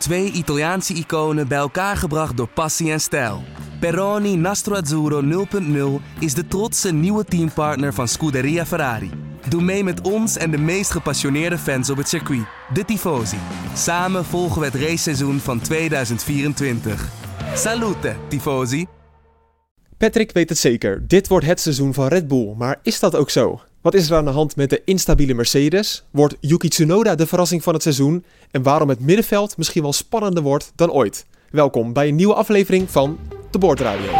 Twee Italiaanse iconen bij elkaar gebracht door passie en stijl. Peroni Nastro Azzurro 0.0 is de trotse nieuwe teampartner van Scuderia Ferrari. Doe mee met ons en de meest gepassioneerde fans op het circuit, de Tifosi. Samen volgen we het raceseizoen van 2024. Salute, Tifosi! Patrick weet het zeker. Dit wordt het seizoen van Red Bull. Maar is dat ook zo? Wat is er aan de hand met de instabiele Mercedes? Wordt Yuki Tsunoda de verrassing van het seizoen? En waarom het middenveld misschien wel spannender wordt dan ooit? Welkom bij een nieuwe aflevering van de Boordradio.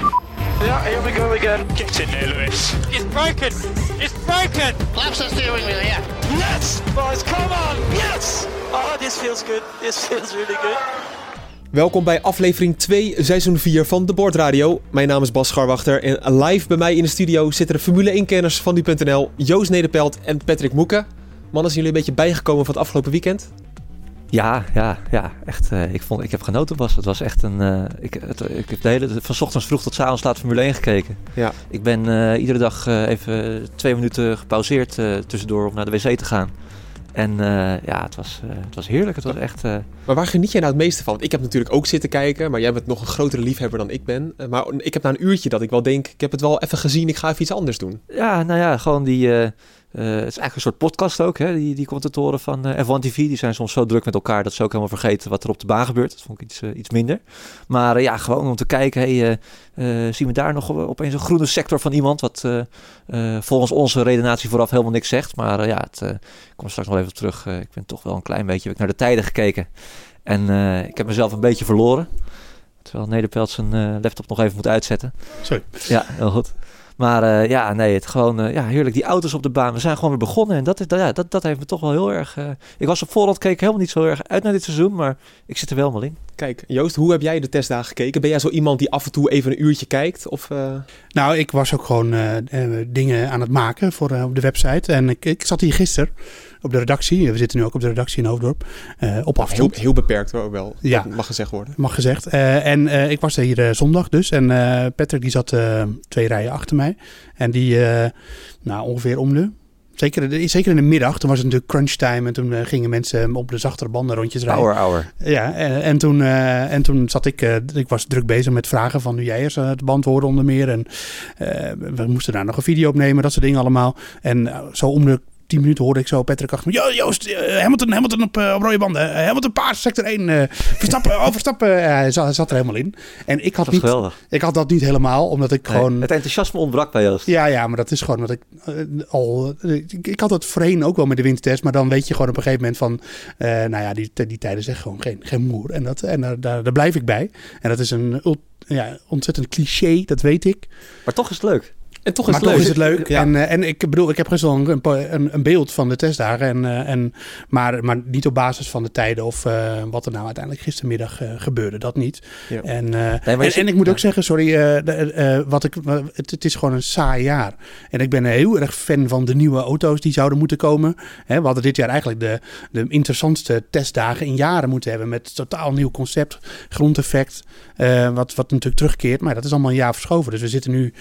Yeah, here we go again. Get in there, Lewis. It's broken. It's broken. Flaps the steering wheel, yeah. Yes, boys, come on. Yes. Oh, this feels good. This feels really good. Welkom bij aflevering 2, seizoen 4 van de Boordradio. Mijn naam is Bas Scharwachter en live bij mij in de studio zitten de Formule 1-kenners van nu.nl, Joost Nederpelt en Patrick Moeken. Mannen, zijn jullie een beetje bijgekomen van het afgelopen weekend? Ja, ja, ja, echt. eh, ik, vond, ik heb genoten, Bas. Het was echt een. eh, ik, het, ik heb de hele, van 's ochtends vroeg tot 's avonds laat Formule 1 gekeken. Ja. Ik ben eh, iedere dag even twee minuten gepauzeerd tussendoor om naar de wc te gaan. En eh, ja, het was, eh, het was heerlijk. Het was echt. eh, Maar waar geniet jij nou het meeste van? Want Ik heb natuurlijk ook zitten kijken, maar jij bent nog een grotere liefhebber dan ik ben. Maar ik heb na een uurtje dat ik wel denk, ik heb het wel even gezien, ik ga even iets anders doen. Ja, nou ja, gewoon die. Eh, het is eigenlijk een soort podcast ook, hè? Die, die commentatoren van eh, F1 TV. Die zijn soms zo druk met elkaar dat ze ook helemaal vergeten wat er op de baan gebeurt. Dat vond ik iets, eh, iets minder. Maar ja, gewoon om te kijken, hey, zien we daar nog opeens een groene sector van iemand. Wat volgens onze redenatie vooraf helemaal niks zegt. Maar ja, het, ik kom straks nog even terug. Ik ben toch wel een klein beetje naar de tijden gekeken. En ik heb mezelf een beetje verloren. Terwijl Nederpelt zijn laptop nog even moet uitzetten. Sorry. Ja, heel goed. Maar eh, ja, nee, het gewoon eh, ja, heerlijk. Die auto's op de baan. We zijn gewoon weer begonnen. En dat, is, dat, ja, dat, dat heeft me toch wel heel erg. eh, ik was op voorhand keek helemaal niet zo erg uit naar dit seizoen. Maar ik zit er wel mal in. Kijk, Joost, hoe heb jij de testdagen gekeken? Ben jij zo iemand die af en toe even een uurtje kijkt? Of, eh, Nou, ik was ook gewoon dingen aan het maken voor op de website. En ik, ik zat hier gisteren op de redactie. We zitten nu ook op de redactie in Hoofddorp. eh, op heel, afstand, heel beperkt hoor, wel. Ja. Dat mag gezegd worden. mag gezegd. Eh, en eh, ik was er hier zondag dus. En eh, Patrick die zat eh, twee rijen achter mij. En die, eh, nou ongeveer om de... Zeker, zeker in de middag, toen was het natuurlijk crunch time. En toen gingen mensen op de zachtere banden rondjes rijden. Hour, hour. Ja, en, en, toen, eh, en toen zat ik, eh, ik was druk bezig met vragen van nu jij eens te beantwoorden onder meer. En eh, we moesten daar nog een video opnemen, dat soort dingen allemaal. En zo om de tien minuten hoorde ik zo Patrick achter me. "Jo, Joost, eh, Hamilton, Hamilton op, eh, op rode banden. Eh, Hamilton paars, sector 1. eh, Verstappen, oh, Verstappen. Ja, hij, zat, er helemaal in. En ik had, Dat niet, geweldig. ik had dat niet helemaal, omdat ik Nee, gewoon... het enthousiasme ontbrak bij Joost. Ja, ja, maar dat is gewoon wat ik al. Ik, ik had het voorheen ook wel met de windtest, maar dan weet je gewoon op een gegeven moment van. nou ja, die, die tijden zeggen gewoon geen, geen moer. En, dat, en daar, daar, daar blijf ik bij. En dat is een ja, ontzettend cliché, dat weet ik. Maar toch is het leuk. En toch is maar het toch leuk. is het leuk. Ja. En, eh, en ik bedoel, ik heb wel een, een, beeld van de testdagen. En, eh, en, maar, maar niet op basis van de tijden of eh, wat er nou uiteindelijk gistermiddag gebeurde. Dat niet. Ja. En, en, ik moet ook zeggen, sorry, wat ik, het, het is gewoon een saai jaar. En ik ben heel erg fan van de nieuwe auto's die zouden moeten komen. Hè, we hadden dit jaar eigenlijk de, de interessantste testdagen in jaren moeten hebben. Met totaal nieuw concept, grondeffect. wat, wat natuurlijk terugkeert. Maar dat is allemaal een jaar verschoven. Dus we zitten nu,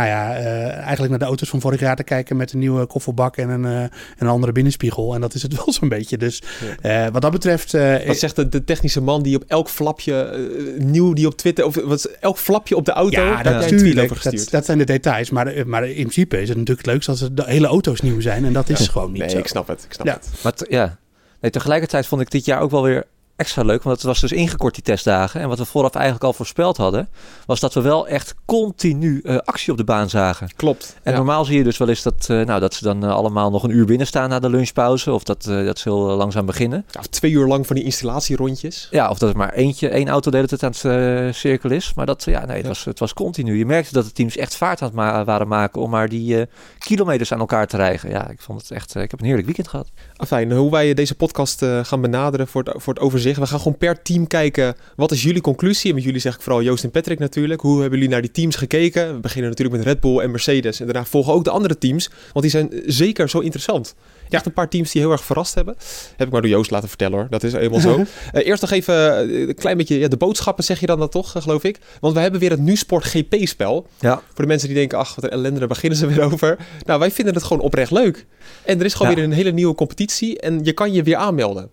nou ja, eh, eigenlijk naar de auto's van vorig jaar te kijken. Met een nieuwe kofferbak en een, eh, een andere binnenspiegel. En dat is het wel zo'n beetje. Dus eh, wat dat betreft... eh, Wat zegt de, de technische man die op elk flapje nieuw die op Twitter of wat, elk flapje op de auto? Ja, heb jij een tweet natuurlijk. over Dat, dat zijn de details. Maar, maar in principe is het natuurlijk het leukst als de hele auto's nieuw zijn. En dat is gewoon niet Nee, zo. ik snap het. Ik snap Ja. het. Maar ja, nee, tegelijkertijd vond ik dit jaar ook wel weer extra leuk. Want het was dus ingekort die testdagen. En wat we vooraf eigenlijk al voorspeld hadden... was dat we wel echt continu eh, actie op de baan zagen. Klopt. En Ja. normaal zie je dus wel eens dat, eh, nou, dat ze dan eh, allemaal nog een uur binnen staan na de lunchpauze. Of dat, dat ze heel langzaam beginnen. Ja, twee uur lang van die installatierondjes. Ja, of dat er maar eentje, één auto de hele tijd aan het cirkel is. Maar dat, ja, nee, het, Ja. Was, het was continu. Je merkte dat de teams echt vaart aan het ma- waren maken om maar die kilometers aan elkaar te rijgen. Ja, ik vond het echt, ik heb een heerlijk weekend gehad. Afijn, hoe wij deze podcast eh, gaan benaderen voor het, voor het overzicht. We gaan gewoon per team kijken, wat is jullie conclusie? En met jullie zeg ik vooral Joost en Patrick natuurlijk. Hoe hebben jullie naar die teams gekeken? We beginnen natuurlijk met Red Bull en Mercedes. En daarna volgen ook de andere teams, want die zijn zeker zo interessant. Echt een paar teams die heel erg verrast hebben. Heb ik maar door Joost laten vertellen hoor. Dat is eenmaal zo. Eh, eerst nog even eh, een klein beetje ja, de boodschappen zeg je dan dat toch, eh, geloof ik. Want we hebben weer het NuSport GP-spel. Ja. Voor de mensen die denken, ach wat een ellende, daar beginnen ze weer over. Nou, wij vinden het gewoon oprecht leuk. En er is gewoon Ja. weer een hele nieuwe competitie en je kan je weer aanmelden.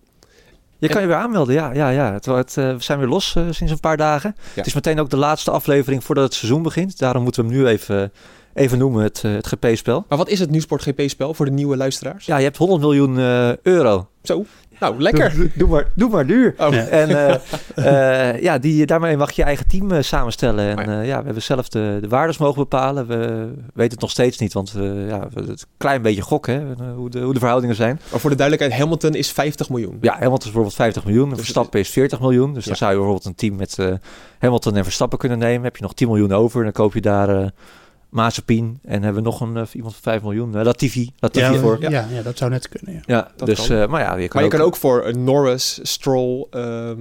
Je kan je weer aanmelden, ja. ja, ja. Het, het, eh, we zijn weer los sinds een paar dagen. Het is meteen ook de laatste aflevering voordat het seizoen begint. Daarom moeten we hem nu even, even noemen, het, eh, het GP-spel. Maar wat is het Nieuwsport GP-spel voor de nieuwe luisteraars? Ja, je hebt 100 miljoen eh, euro. Zo, nou lekker. Doe, doe maar, doe maar duur. Oh. En eh, eh, ja, die, daarmee mag je je eigen team eh, samenstellen. En Oh ja. ja. ja, we hebben zelf de, de waardes mogen bepalen. We weten het nog steeds niet, want eh, ja, het is een klein beetje gokken hè, hoe, de, hoe de verhoudingen zijn. Maar voor de duidelijkheid, Hamilton is 50 miljoen. Ja, Hamilton is bijvoorbeeld 50 miljoen. En Verstappen is 40 miljoen. Dus Ja. dan zou je bijvoorbeeld een team met eh, Hamilton en Verstappen kunnen nemen. Heb je nog 10 miljoen over. En dan koop je daar eh Mazepin. En hebben we nog een, eh, iemand van 5 miljoen. eh, Latifi. Latifi Ja, voor. ja. Ja, dat zou net kunnen. Ja. Ja, Dat dus, kan. eh, maar ja, je kan maar je ook, kan ook voor een Norris, Stroll, ehm,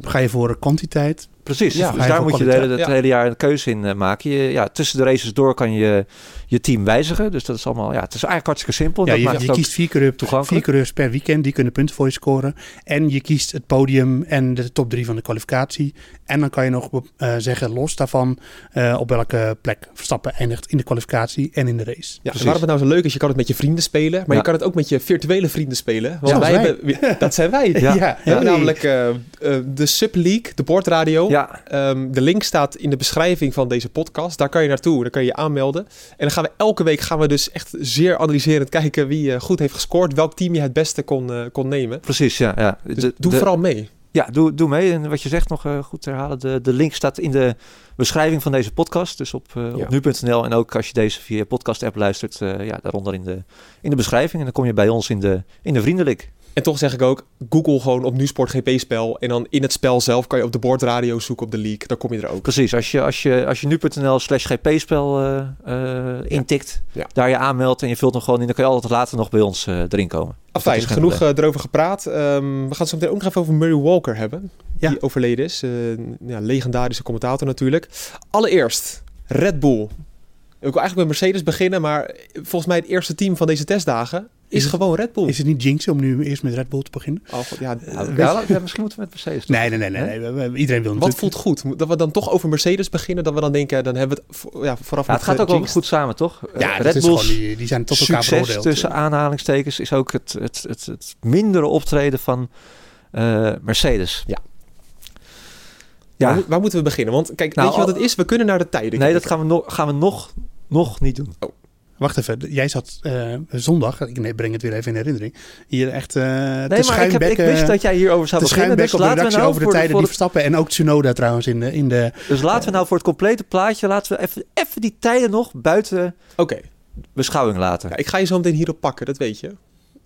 Ga je voor kwantiteit? Precies, Ja, dus daar moet je de het hele jaar een keuze in maken. Je, ja, tussen de races door kan je je team wijzigen. Dus dat is allemaal, ja, het is eigenlijk hartstikke simpel. Ja, dat je, maakt je het kiest vier coureurs, vier coureurs per weekend. Die kunnen punten voor je scoren. En je kiest het podium en de top drie van de kwalificatie. En dan kan je nog eh, zeggen, los daarvan, eh, op welke plek Verstappen eindigt in de kwalificatie en in de race. Ja, en waarom het nou zo leuk is, je kan het met je vrienden spelen, maar Ja. je kan het ook met je virtuele vrienden spelen. Want Ja, wij wij. hebben, dat zijn wij. Ja. Ja, hey. namelijk eh, eh, de Subleague, de bordradio. Ja, Ehm, de link staat in de beschrijving van deze podcast. Daar kan je naartoe, daar kan je je aanmelden. En dan gaan we elke week gaan we dus echt zeer analyserend kijken wie goed heeft gescoord, welk team je het beste kon, eh, kon nemen. precies. Ja, ja. Dus De- doe de- vooral mee. Ja, doe, doe mee. En wat je zegt nog eh, goed herhalen. De, de link staat in de beschrijving van deze podcast. Dus op, eh, Ja. op nu.nl. En ook als je deze via podcast app luistert. eh, ja, daaronder in de, in de beschrijving. En dan kom je bij ons in de, in de vriendenlik. En toch zeg ik ook, google gewoon op Nusport GP-spel. En dan in het spel zelf kan je op de bordradio zoeken op de league. Daar kom je er ook. Precies. Als je, als je, als je nu.nl slash gp-spel eh, eh, intikt. Ja. Daar je aanmeldt en je vult hem gewoon in. Dan kan je altijd later nog bij ons eh, erin komen. Afijn, is geen genoeg probleem. erover gepraat. Ehm, we gaan het zo meteen ook nog even over Murray Walker hebben. Ja. Die overleden is. Ja, legendarische commentator natuurlijk. Allereerst, Red Bull. Ik wil eigenlijk met Mercedes beginnen, maar volgens mij het eerste team van deze testdagen is, Is het- gewoon Red Bull. Is het niet jinx om nu eerst met Red Bull te beginnen? Oh, god, ja, misschien moeten we met Mercedes. doen. Nee, nee, nee. nee, nee. we- we- Iedereen wil wat voelt goed? Dat we dan toch over Mercedes beginnen, dat we dan denken, dan hebben we het ja, vooraf Ja, het gaat ook wel goed samen, toch? Eh, Ja, dat Red is Bulls gewoon, die, die zijn tot elkaar succes veroordeeld. tussen aanhalingstekens is ook het, het, het, het mindere optreden van eh, Mercedes. Ja. Ja, Waar, waar moeten we beginnen? Want kijk, Nou, weet je wat het is? We kunnen naar de tijden nee, dat gaan we, nog gaan we nog, nog niet doen. Wacht even, jij zat eh, zondag, ik nee, breng het weer even in herinnering, hier echt eh Nee, te maar ik, heb, ik wist dat jij hierover zou te beginnen. schuimbekken Dus op de laten, we redactie nou over de voor, tijden voor die het- Verstappen en ook Tsunoda trouwens in de... In de dus laten we nou voor het complete plaatje, laten we even, even die tijden nog buiten Oké, beschouwing laten. ja, ik ga je zo meteen hierop pakken, dat weet je.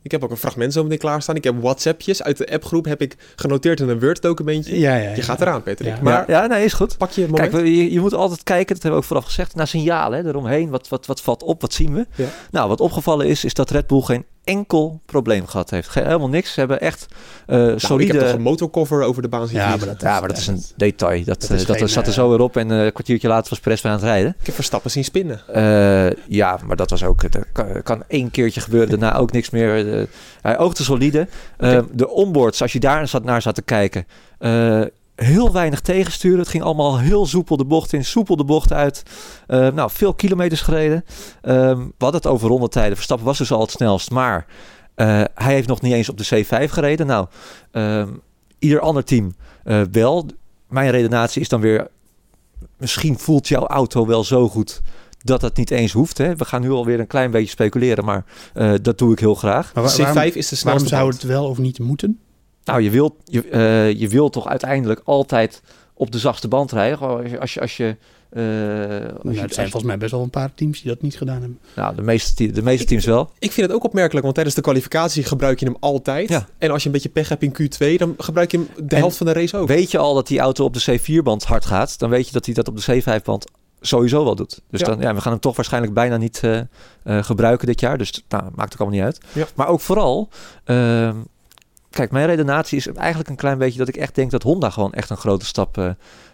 Ik heb ook een fragment zo meteen klaarstaan. Ik heb WhatsAppjes uit de appgroep heb ik genoteerd in een Word-documentje. ja, ja, Je ja. gaat eraan, Patrick. Ja. Maar ja, nee, is goed. pak je moment. Kijk, je, je moet altijd kijken, dat hebben we ook vooraf gezegd, naar signalen hè, eromheen. Wat, wat, wat valt op, wat zien we? Nou, wat opgevallen is, is dat Red Bull geen enkel probleem gehad heeft. Geen, helemaal niks. Ze hebben echt eh Nou, solide... Ik heb toch een motorcover over de baan zien Ja, maar dat, ja, maar dat is een detail. Dat, dat dat, is dat geen, zat er eh, zo weer op en eh, een kwartiertje later was Perez weer aan het rijden. Ik heb Verstappen zien spinnen. Eh, ja, maar dat was ook... Dat kan, kan één keertje gebeuren, daarna ook niks meer. Eh, hij oogde solide. Eh, De onboards, als je daar zat, naar zat te kijken... heel weinig tegensturen. Het ging allemaal heel soepel de bocht in, soepel de bocht uit. Eh, nou, veel kilometers gereden. Ehm, we hadden het over rondetijden. Verstappen was dus al het snelst, maar eh, hij heeft nog niet eens op de C5 gereden. Nou, ehm, ieder ander team eh, wel. Mijn redenatie is dan weer, misschien voelt jouw auto wel zo goed dat het niet eens hoeft. Hè? We gaan nu alweer een klein beetje speculeren, maar eh, dat doe ik heel graag. Maar wa- C5 waarom, is de waarom snelste zou band. het wel of niet moeten? Nou, je wilt, je, eh, je wilt toch uiteindelijk altijd op de zachtste band rijden. Als je, als je, als je, eh, als Nou, je- er als zijn je- volgens mij best wel een paar teams die dat niet gedaan hebben. nou, de meeste, te- de meeste teams wel. Ik vind het ook opmerkelijk, want tijdens de kwalificatie gebruik je hem altijd. Ja. En als je een beetje pech hebt in Q2, dan gebruik je hem de En helft van de race ook. Weet je al dat die auto op de C4-band hard gaat, dan weet je dat hij dat op de C5-band sowieso wel doet. Dus Ja. dan, ja, we gaan hem toch waarschijnlijk bijna niet eh, eh, gebruiken dit jaar. Dus nou, maakt ook allemaal niet uit. Ja. Maar ook vooral, ehm, kijk, mijn redenatie is eigenlijk een klein beetje dat ik echt denk dat Honda gewoon echt een grote stap eh,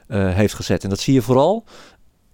eh, heeft gezet. En dat zie je vooral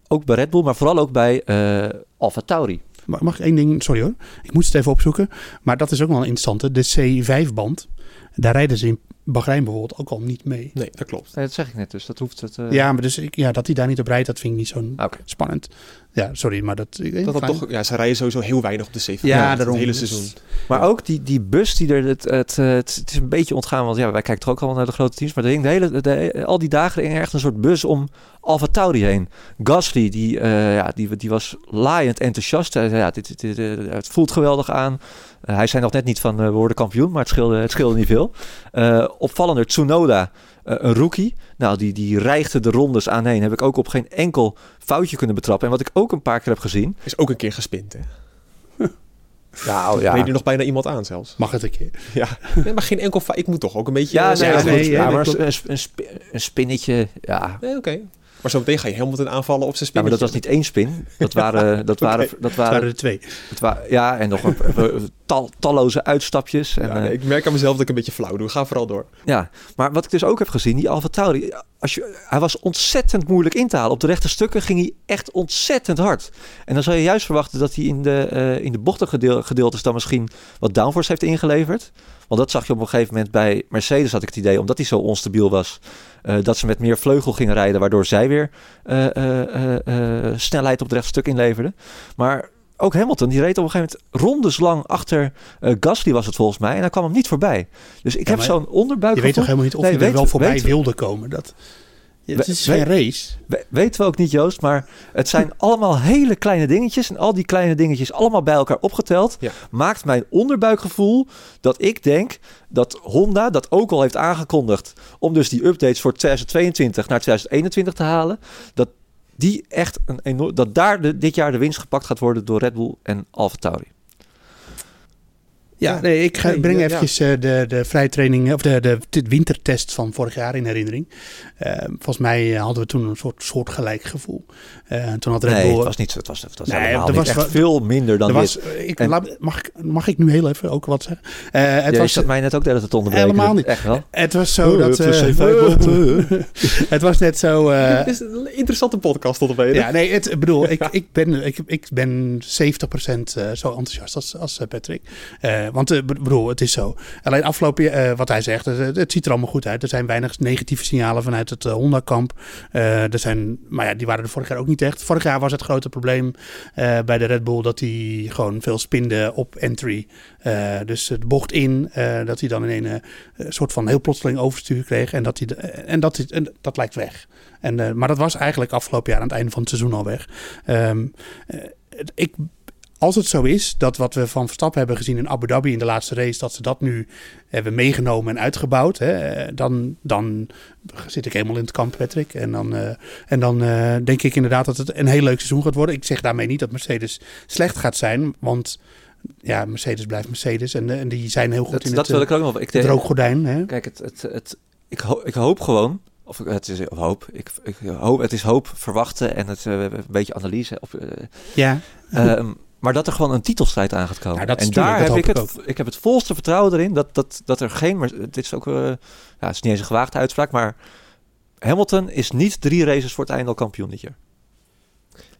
ook bij Red Bull, maar vooral ook bij eh Alfa Tauri. Mag, mag ik één ding, sorry hoor, ik moet het even opzoeken. Maar dat is ook wel een interessante. De C5-band, daar rijden ze in Bahrein bijvoorbeeld ook al niet mee. Nee, dat klopt. Nee, dat zeg ik net, dus dat hoeft het... eh, Ja, maar dus ik, ja, dat hij daar niet op rijdt, dat vind ik niet zo ah, spannend. Ja, sorry, maar dat... ik- Dat toch, ja, ze rijden sowieso heel weinig op de C5. Ja, het daarom. hele Dus- seizoen. Maar ook die, die bus die er, het, het, het, het is een beetje ontgaan, want ja, wij kijken toch ook allemaal naar de grote teams, maar er hing de hele, de, al die dagen er hing echt een soort bus om Alfa Tauri heen. Gasly, die, eh, ja, die, die was laaiend enthousiast. Ja, dit, dit, dit, het voelt geweldig aan. Eh, hij zei nog net niet van, eh, we worden kampioen, maar het scheelde, het scheelde niet veel. Eh, opvallender, Tsunoda, een rookie. Nou, die, die reigde de rondes aan heen. Heb ik ook op geen enkel foutje kunnen betrappen. En wat ik ook een paar keer heb gezien. Is ook een keer gespind, hè? Nou Ja. Reed er nog bijna iemand aan zelfs. Mag het een keer. Ja, nee, maar geen enkel... fa- Ik moet toch ook een beetje... Ja, eh, nee, ja, maar een, een spinnetje, ja. Nee, oké. Maar zo meteen ga je Hamilton aanvallen op zijn Ja, maar dat was niet één spin. Dat waren, dat waren, dat waren waren, er twee. dat wa- ja, en nog een, tal, talloze uitstapjes. En, Ja, eh, nee, ik merk aan mezelf dat ik een beetje flauw doe. Ga vooral door. Ja, maar wat ik dus ook heb gezien, die Alfa Tauri, als je, hij was ontzettend moeilijk in te halen. Op de rechte stukken ging hij echt ontzettend hard. En dan zou je juist verwachten dat hij in de, eh in de bochtengedeeltes dan misschien wat downforce heeft ingeleverd. Want dat zag je op een gegeven moment bij Mercedes, had ik het idee, omdat hij zo onstabiel was, dat ze met meer vleugel gingen rijden, waardoor zij weer eh, eh, eh, eh, snelheid op het rechtstuk inleverden. Maar ook Hamilton, die reed op een gegeven moment rondeslang achter eh, Gasly was het volgens mij. En hij kwam hem niet voorbij. Dus ik Ja, heb zo'n onderbuik. Je weet toch helemaal niet of Nee, je er weet- wel voorbij weet- wilde komen. Dat, ja, het is geen race. We- weten we ook niet, Joost, maar het zijn allemaal hele kleine dingetjes. En al die kleine dingetjes allemaal bij elkaar opgeteld, Ja. maakt mijn onderbuikgevoel dat ik denk dat Honda dat ook al heeft aangekondigd om dus die updates voor 2022 naar 2021 te halen. Dat die echt een enorm, dat daar de, dit jaar de winst gepakt gaat worden door Red Bull en Alfa Tauri. Ja, Ja. nee, ik ga, Nee, breng ja, eventjes eh, de, de vrijtraining, of de, de, de wintertest van vorig jaar in herinnering. Eh, volgens mij eh, hadden we toen een soort soortgelijk gevoel. Eh, toen had Red Nee, Bull... het was niet zo. Het was, het was Nee, helemaal er niet was echt veel minder dan er was, dit. eh, ik, En- laat- mag, ik, mag ik nu heel even ook wat zeggen? Eh, het, Ja, je was, zat mij net ook de hele tijd te onderbreken. Helemaal niet. Echt wel. het was zo Oh, dat... het was eh, C5 het was net zo... eh, Het is een interessante podcast tot op heden. Ja, nee, het, ik bedoel, ik, ik, ben, ik, ik ben 70% eh, zo enthousiast als, als eh, Patrick. Eh, want ik bedoel, het is zo. Alleen afgelopen eh, wat hij zegt, het, ziet er allemaal goed uit. Er zijn weinig negatieve signalen vanuit het eh, Honda-kamp. Eh, er zijn, maar ja, die waren er vorig jaar ook niet echt. Vorig jaar was het grote probleem eh, bij de Red Bull dat hij gewoon veel spinde op entry. Eh, dus het bocht in, eh, dat hij dan in een eh, soort van heel plotseling overstuur kreeg. En dat, hij en dat, en dat lijkt weg. En, eh, maar dat was eigenlijk afgelopen jaar aan het einde van het seizoen al weg. Ehm, eh, ik, als het zo is dat wat we van Verstappen hebben gezien in Abu Dhabi in de laatste race, dat ze dat nu hebben meegenomen en uitgebouwd, hè, dan, dan zit ik helemaal in het kamp, Patrick. En dan, eh, en dan eh, denk ik inderdaad dat het een heel leuk seizoen gaat worden. Ik zeg daarmee niet dat Mercedes slecht gaat zijn, want ja, Mercedes blijft Mercedes en, eh, en die zijn heel goed Dat, in dat het, wil ik ook nog wel. Ik het rookgordijn. Hè? Kijk, het, het, het, ik, ho- ik hoop gewoon, of het is hoop, ik, ik hoop, het is hoop, verwachten en het, een beetje analyse. Of, Ja, ehm, maar dat er gewoon een titelstrijd aan gaat komen. Ja, dat is en tuurlijk, daar dat heb ik het, ik heb het volste vertrouwen erin dat, dat, dat er geen, maar dit is ook, eh, ja, het is niet eens een gewaagde uitspraak, maar Hamilton is niet drie races voor het einde al kampioen dit jaar.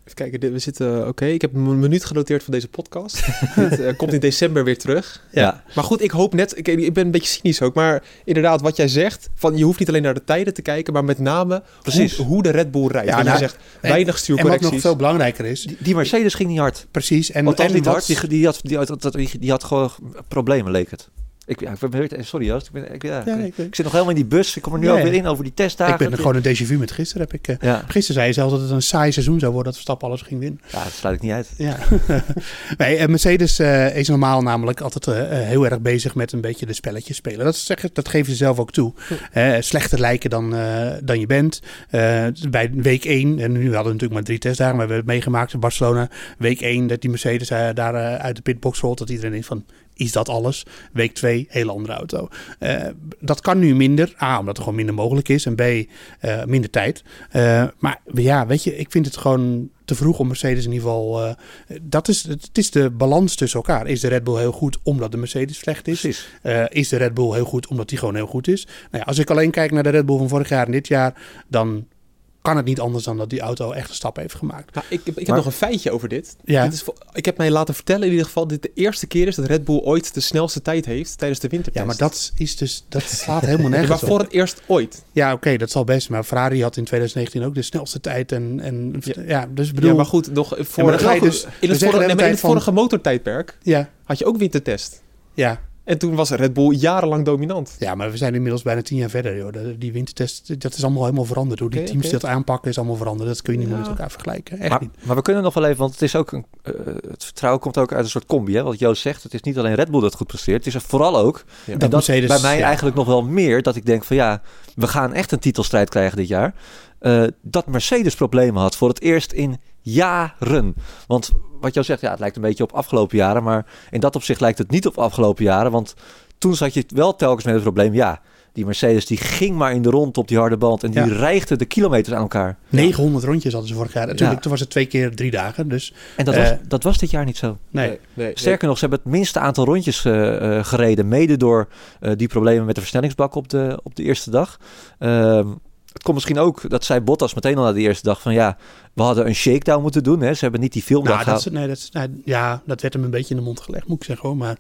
Even kijken, dit- we zitten... Oké, ik heb een minuut genoteerd voor deze podcast. dit eh, komt in december weer terug. Ja. Maar goed, ik hoop net... Ik, ik ben een beetje cynisch ook, maar inderdaad wat jij zegt... Van, je hoeft niet alleen naar de tijden te kijken, maar met name Precies. Hoe, hoe de Red Bull rijdt. Ja, nou, je zegt en- weinig en wat stuurcorrecties. nog veel belangrijker is, Die, die Mercedes ging niet hard. precies. En, en niet hard, die, die, had, die, had, die, die had gewoon problemen, leek het. Ik, ja, ik ben, sorry Joost, ik, ben, ik, ja, Ja, ik, zit nog helemaal in die bus. Ik kom er nu ook ja. weer in over die testdagen. Ik ben er gewoon een déjà vu met gisteren. Heb ik, eh, gisteren zei je zelfs dat het een saai seizoen zou worden dat Verstappen alles ging winnen. ja, dat sluit ik niet uit. Ja. nee, en Mercedes eh, is normaal namelijk altijd eh, eh, heel erg bezig met een beetje de spelletjes spelen. Dat, zeggen, dat geven ze zelf ook toe. Eh, slechter lijken dan, eh, dan je bent. Eh, bij week 1, en nu hadden we natuurlijk maar drie testdagen, maar we hebben het meegemaakt in Barcelona. Week 1 dat die Mercedes eh, daar eh, uit de pitbox rolt, dat iedereen denkt van... Is dat alles? Week 2, hele andere auto. Eh, dat kan nu minder. A, omdat er gewoon minder mogelijk is. En B, eh, minder tijd. Eh, maar ja, weet je, ik vind het gewoon te vroeg om Mercedes in ieder geval... dat is, het is de balans tussen elkaar. Is de Red Bull heel goed omdat de Mercedes slecht is? Is de Red Bull heel goed omdat die gewoon heel goed is? Nou ja, als ik alleen kijk naar de Red Bull van vorig jaar en dit jaar... dan kan het niet anders dan dat die auto echt een stap heeft gemaakt. Nou, ik, heb- ik heb nog een feitje over dit. Ja. dit is, ik heb mij laten vertellen in ieder geval dat dit de eerste keer is dat Red Bull ooit de snelste tijd heeft tijdens de wintertest. Ja, maar dat is dus dat slaat helemaal Ja, nergens maar voor het eerst ooit. Ja, oké, dat zal best. Maar Ferrari had in 2019 ook de snelste tijd. En, en ja. dus bedoel... ja, maar goed, nog voor maar dan ga je nog- dus- in het, vorige, in het vorige motortijdperk Ja, had je ook wintertest. ja. En toen was Red Bull jarenlang dominant. ja, maar we zijn inmiddels bijna tien jaar verder. Joh. Die wintertest, dat is allemaal helemaal veranderd. Hoe die teams oké. dat aanpakken is allemaal veranderd. Dat kun je niet meer Ja. met elkaar vergelijken. Echt Maar, niet. maar we kunnen nog wel even, want het is ook een, eh, het vertrouwen komt ook uit een soort combi. Hè? Wat Joost zegt, het is niet alleen Red Bull dat goed presteert. Het is er vooral ook, Ja. en Dat dat Mercedes, bij mij ja. eigenlijk nog wel meer, dat ik denk van ja, we gaan echt een titelstrijd krijgen dit jaar. Eh, dat Mercedes problemen had voor het eerst in jaren. Want wat jou zegt, ja, het lijkt een beetje op afgelopen jaren, maar in dat opzicht lijkt het niet op afgelopen jaren, want toen zat je wel telkens met het probleem, ja, die Mercedes die ging maar in de rond op die harde band en die Ja. reigde de kilometers aan elkaar. 900 rondjes hadden ze vorig jaar. Natuurlijk, Ja. toen was het twee keer drie dagen. Dus En dat, Eh, was, dat was dit jaar niet zo. nee. nee, Sterker nog, ze hebben het minste aantal rondjes eh, eh, gereden. Mede door eh, die problemen met de versnellingsbak op de, op de eerste dag. Ehm, het komt misschien ook, dat zei Bottas meteen al na de eerste dag van ja, we hadden een shakedown moeten doen. Hè. Ze hebben niet die filmdag Nou, dat, is, nee, dat, is- nee, ja, dat werd hem een beetje in de mond gelegd, moet ik zeggen hoor. Maar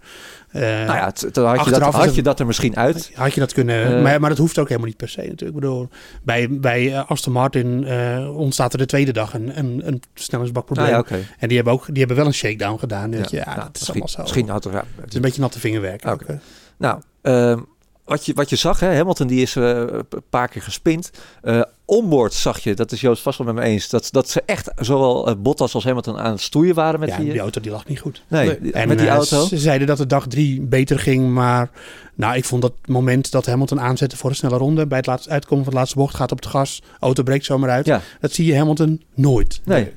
eh, Nou ja, het- had, je dat, had je dat er misschien uit. had je dat kunnen... Eh. maar, maar dat hoeft ook helemaal niet per se natuurlijk. Ik bedoel, bij, bij eh, Aston Martin ontstaat er de tweede dag een, een, een versnellingsbakprobleem. Nou ja. En die hebben, ook, die hebben wel een shakedown gedaan. Je, ja, nou, dat is misschien, allemaal zo. misschien had er, ja, Het is een beetje natte vingerwerk. Oké. ook. Nou, ehm, wat, je, wat je zag, hè, Hamilton die is eh, een paar keer gespind. Eh onboard zag je, dat is Joost vast wel met me eens, dat, dat ze echt zowel eh, Bottas als Hamilton aan het stoeien waren met ja, die... die auto die lag niet goed. nee, En met die auto. ze zeiden dat de dag drie beter ging, maar nou, ik vond dat moment dat Hamilton aanzette voor een snelle ronde, bij het laatste uitkomen van de laatste bocht, gaat op het gas, auto breekt zomaar uit. Ja. Dat zie je Hamilton nooit Nee.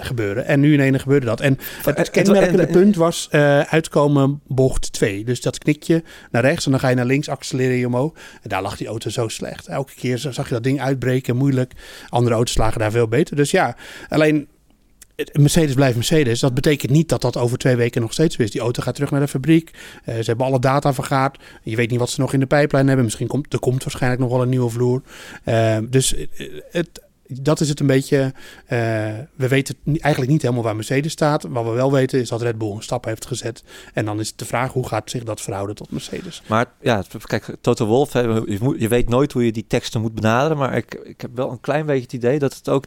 Gebeuren. En nu in ene gebeurde dat. En het kenmerkende en- punt was eh, uitkomen bocht 2. Dus dat knikje naar rechts en dan ga je naar links, accelereer je omhoog. En daar lag die auto zo slecht. Elke keer zag je dat ding uitbreken, moeilijk. Andere auto's lagen daar veel beter. Dus ja, alleen het- Mercedes blijft Mercedes. Dat betekent niet dat dat over twee weken nog steeds zo is. Die auto gaat terug naar de fabriek. Eh, ze hebben alle data vergaard. Je weet niet wat ze nog in de pijplijn hebben. Misschien komt er komt waarschijnlijk nog wel een nieuwe vloer. Eh, dus eh, het, dat is het een beetje. eh, we weten eigenlijk niet helemaal waar Mercedes staat. Wat we wel weten is dat Red Bull een stap heeft gezet. En dan is het de vraag hoe gaat zich dat verhouden tot Mercedes. Maar ja, kijk, Toto Wolf, je, je weet nooit hoe je die teksten moet benaderen. Maar ik, ik heb wel een klein beetje het idee dat het ook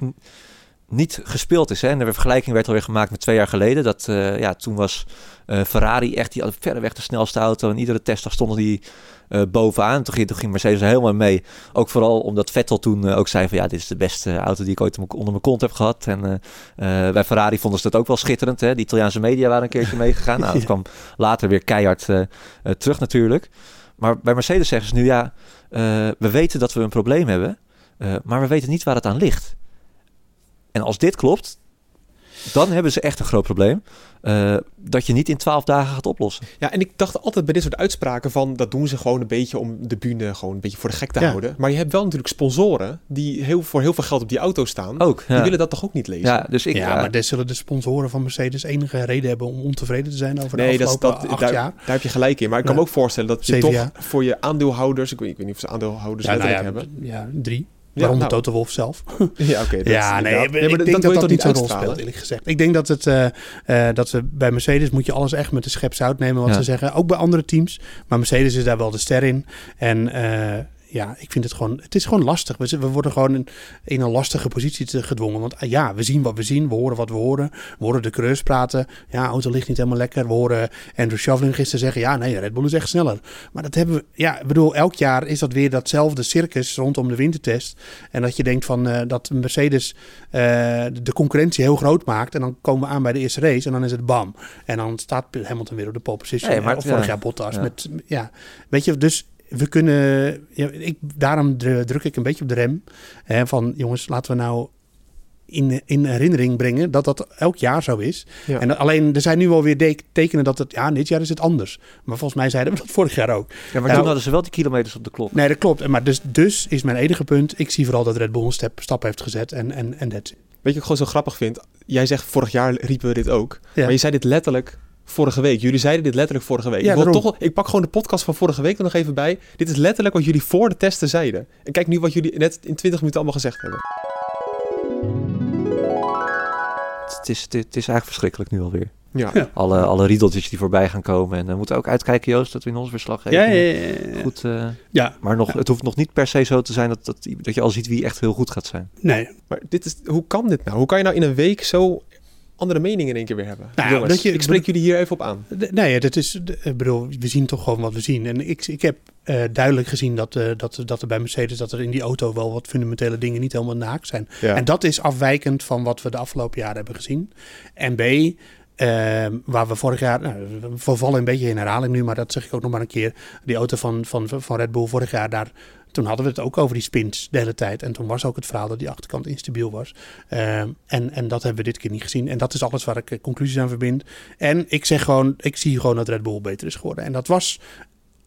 niet gespeeld is. Hè. En de vergelijking werd alweer gemaakt met twee jaar geleden. Dat, eh, ja, toen was eh, Ferrari echt die verreweg de snelste auto. En iedere testdag stonden die eh, bovenaan. Toen ging, toen ging Mercedes er helemaal mee. Ook vooral omdat Vettel toen ook zei van... ja, dit is de beste auto die ik ooit onder mijn kont heb gehad. En bij Ferrari vonden ze dat ook wel schitterend. Hè. De Italiaanse media waren een keertje meegegaan. Nou, dat Ja. kwam later weer keihard terug natuurlijk. Maar bij Mercedes zeggen ze nu ja, we weten dat we een probleem hebben, maar we weten niet waar het aan ligt. En als dit klopt, dan hebben ze echt een groot probleem. eh, dat je niet in twaalf dagen gaat oplossen. Ja, en ik dacht altijd bij dit soort uitspraken van... dat doen ze gewoon een beetje om de bühne gewoon een beetje voor de gek te Ja. houden. Maar je hebt wel natuurlijk sponsoren... die heel, voor heel veel geld op die auto staan. Ook. Die willen dat toch ook niet lezen? ja dus ik. ja, ja, maar dus zullen de sponsoren van Mercedes enige reden hebben om ontevreden te zijn over de Nee, afgelopen dat, acht daar, jaar. daar heb je gelijk in. Maar ik kan Ja. me ook voorstellen dat je toch jaar. voor je aandeelhouders... Ik weet, ik weet niet of ze aandeelhouders Ja, nou hebben. ja, drie. Ja, Waaronder nou. Toto Wolf zelf. Ja, oké. ja, nee, ik denk dat dat niet zo'n rol speelt, eerlijk gezegd. Ik denk dat, het, eh, eh, dat we bij Mercedes moet je alles echt met de schep zout nemen, wat Ja. ze zeggen. Ook bij andere teams. Maar Mercedes is daar wel de ster in. En eh, ja, ik vind het gewoon, het is gewoon lastig. We, worden gewoon in, in een lastige positie te gedwongen. Want ah, ja, we zien wat we zien, we horen wat we horen. We horen de coureurs praten. Ja, auto ligt niet helemaal lekker. We horen Andrew Shovlin gisteren zeggen, ja, nee, Red Bull is echt sneller. Maar dat hebben we, ja, ik bedoel, elk jaar is dat weer datzelfde circus rondom de wintertest. En dat je denkt van eh, dat Mercedes eh, de concurrentie heel groot maakt. En dan komen we aan bij de eerste race en dan is het bam. En dan staat Hamilton weer op de pole position. Nee, maar of vorig ja. jaar Bottas. Ja. Met, ja, weet je, dus we kunnen... Ja, ik, daarom dru- druk ik een beetje op de rem. Hè, van jongens, laten we nou in, in herinnering brengen dat dat elk jaar zo is. Ja. En alleen, er zijn nu alweer de- tekenen dat het... Ja, dit jaar is het anders. Maar volgens mij zeiden we dat vorig jaar ook. ja, maar toen hadden ze wel die kilometers op de klok. Nee, dat klopt. Maar dus, dus is mijn enige punt. Ik zie vooral dat Red Bull een step, stap heeft gezet. En en en that's it. Weet je wat ik gewoon zo grappig vind? Jij zegt vorig jaar riepen we dit ook. Ja. Maar je zei dit letterlijk vorige week. Jullie zeiden dit letterlijk vorige week. Ja, ik, toch, ik pak gewoon de podcast van vorige week er nog even bij. Dit is letterlijk wat jullie voor de testen zeiden. En kijk nu wat jullie net in 20 minuten allemaal gezegd hebben. het, is, het, is eigenlijk verschrikkelijk nu alweer. Ja. Ja. Alle, alle riedeltjes die voorbij gaan komen. En we moeten ook uitkijken, Joost, dat we in ons verslag Ja, ja, ja, ja. Goed, eh, ja. maar nog, Ja. het hoeft nog niet per se zo te zijn dat, dat, dat je al ziet wie echt heel goed gaat zijn. Nee. Maar dit is, hoe kan dit nou? Hoe kan je nou in een week zo andere meningen in één keer weer hebben? Nou ja, Jongens, dat je- ik spreek jullie hier even op aan. Nee, dat is, ik bedoel, we zien toch gewoon wat we zien. En ik, ik heb eh, duidelijk gezien dat, eh, dat, dat er bij Mercedes, dat er in die auto wel wat fundamentele dingen niet helemaal naakt zijn. Ja. En dat is afwijkend van wat we de afgelopen jaren hebben gezien. En B, ehm, waar we vorig jaar, nou, we vervallen een beetje in herhaling nu, maar dat zeg ik ook nog maar een keer. Die auto van, van, van Red Bull vorig jaar, daar, toen hadden we het ook over die spins de hele tijd. En toen was ook het verhaal dat die achterkant instabiel was. Ehm, en, en dat hebben we dit keer niet gezien. En dat is alles waar ik eh, conclusies aan verbind. En ik zeg gewoon, ik zie gewoon dat Red Bull beter is geworden. En dat was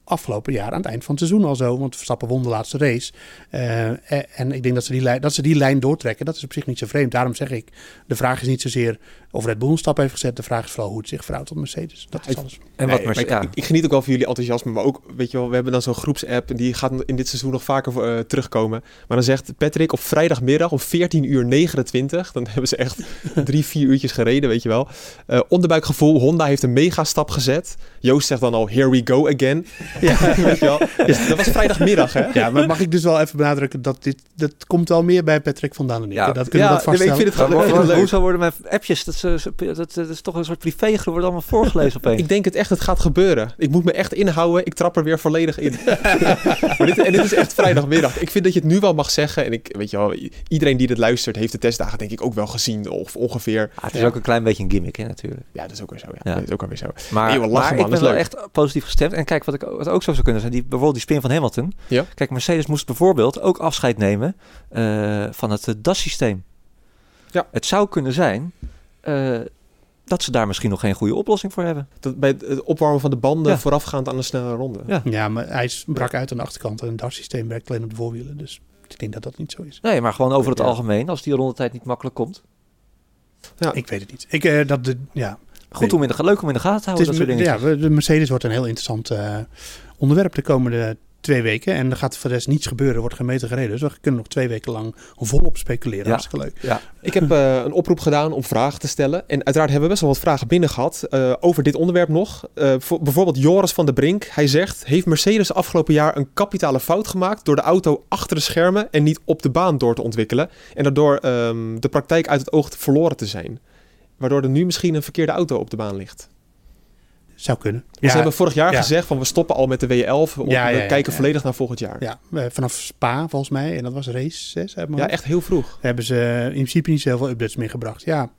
afgelopen jaar aan het eind van het seizoen al zo. Want Verstappen won de laatste race. Eh, eh, en ik denk dat ze, die lijn, dat ze die lijn doortrekken. Dat is op zich niet zo vreemd. Daarom zeg ik, de vraag is niet zozeer of Red Bull een stap heeft gezet. De vraag is vooral hoe het zich verhoudt tot Mercedes. Dat is alles. En Nee, wat maar ik, ja. ik, ik geniet ook wel van jullie enthousiasme, maar ook, weet je wel, we hebben dan zo'n groepsapp en die gaat in dit seizoen nog vaker eh, terugkomen. Maar dan zegt Patrick op vrijdagmiddag om 14 uur 29, dan hebben ze echt drie, vier uurtjes gereden, weet je wel. Eh, onderbuikgevoel, Honda heeft een mega stap gezet. Joost zegt dan al, here we go again. Ja, weet je wel. Dat was vrijdagmiddag, hè? Ja, maar mag ik dus wel even benadrukken dat dit, dat komt wel meer bij Patrick vandaan dan ik. Ja, dat kunnen we Ja, dat vaststellen. ik vind het gewoon leuk. hoezo worden mijn appjes, dat, ze- ze- dat, is toch een soort privégroep, wordt allemaal voorgelezen opeens. Ik denk het echt, het gaat gebeuren. Ik moet me echt inhouden. Ik trap er weer volledig in. maar dit, en dit is echt vrijdagmiddag. Ik vind dat je het nu wel mag zeggen. En ik, weet je wel, iedereen die dit luistert, heeft de testdagen denk ik ook wel gezien. Of ongeveer. Ah, het is Ja. ook een klein beetje een gimmick, hè, natuurlijk. Ja, dat is ook weer zo. Ja, Ja. Dat is ook alweer zo. Maar, Nee, maar man, ik ben is wel echt positief gestemd. En kijk, wat, ik, wat ook zo zou kunnen zijn, die, bijvoorbeeld die spin van Hamilton. Ja. Kijk, Mercedes moest bijvoorbeeld ook afscheid nemen eh, van het eh, DAS-systeem. Ja. Het zou kunnen zijn eh, dat ze daar misschien nog geen goede oplossing voor hebben. Dat bij het- opwarmen van de banden Ja. voorafgaand aan de snelle ronde. Ja. Ja, maar hij brak uit aan de achterkant en het DAS-systeem werkt alleen op de voorwielen. Dus ik denk dat dat niet zo is. Nee, maar gewoon over het Ja. algemeen, als die rondetijd niet makkelijk komt. Ik weet het niet. Ik, eh, dat de, ja, Goed om in de, leuk om in de gaten te houden, is, dat soort dingen. ja, de Mercedes wordt een heel interessant eh, onderwerp de komende twee weken. En er gaat voor de rest niets gebeuren, er wordt geen meter gereden. Dus we kunnen nog twee weken lang volop speculeren. Ja. Hartstikke leuk. Ik heb eh, een oproep gedaan om vragen te stellen. En uiteraard hebben we best wel wat vragen binnen gehad eh, over dit onderwerp nog. Eh, voor, bijvoorbeeld Joris van der Brink. Hij zegt, heeft Mercedes afgelopen jaar een kapitale fout gemaakt... door de auto achter de schermen en niet op de baan door te ontwikkelen... en daardoor ehm, de praktijk uit het oog te verloren te zijn? Waardoor er nu misschien een verkeerde auto op de baan ligt. Zou kunnen. Want ze hebben vorig jaar ja. gezegd van we stoppen al met de W11. We, Ja, ja, we ja, kijken ja. volledig naar volgend jaar. Ja, ja, eh, vanaf Spa volgens mij. En dat was race 6 uit mijn hoofd. echt heel vroeg. Hebben ze in principe niet zoveel updates meer gebracht. Ja,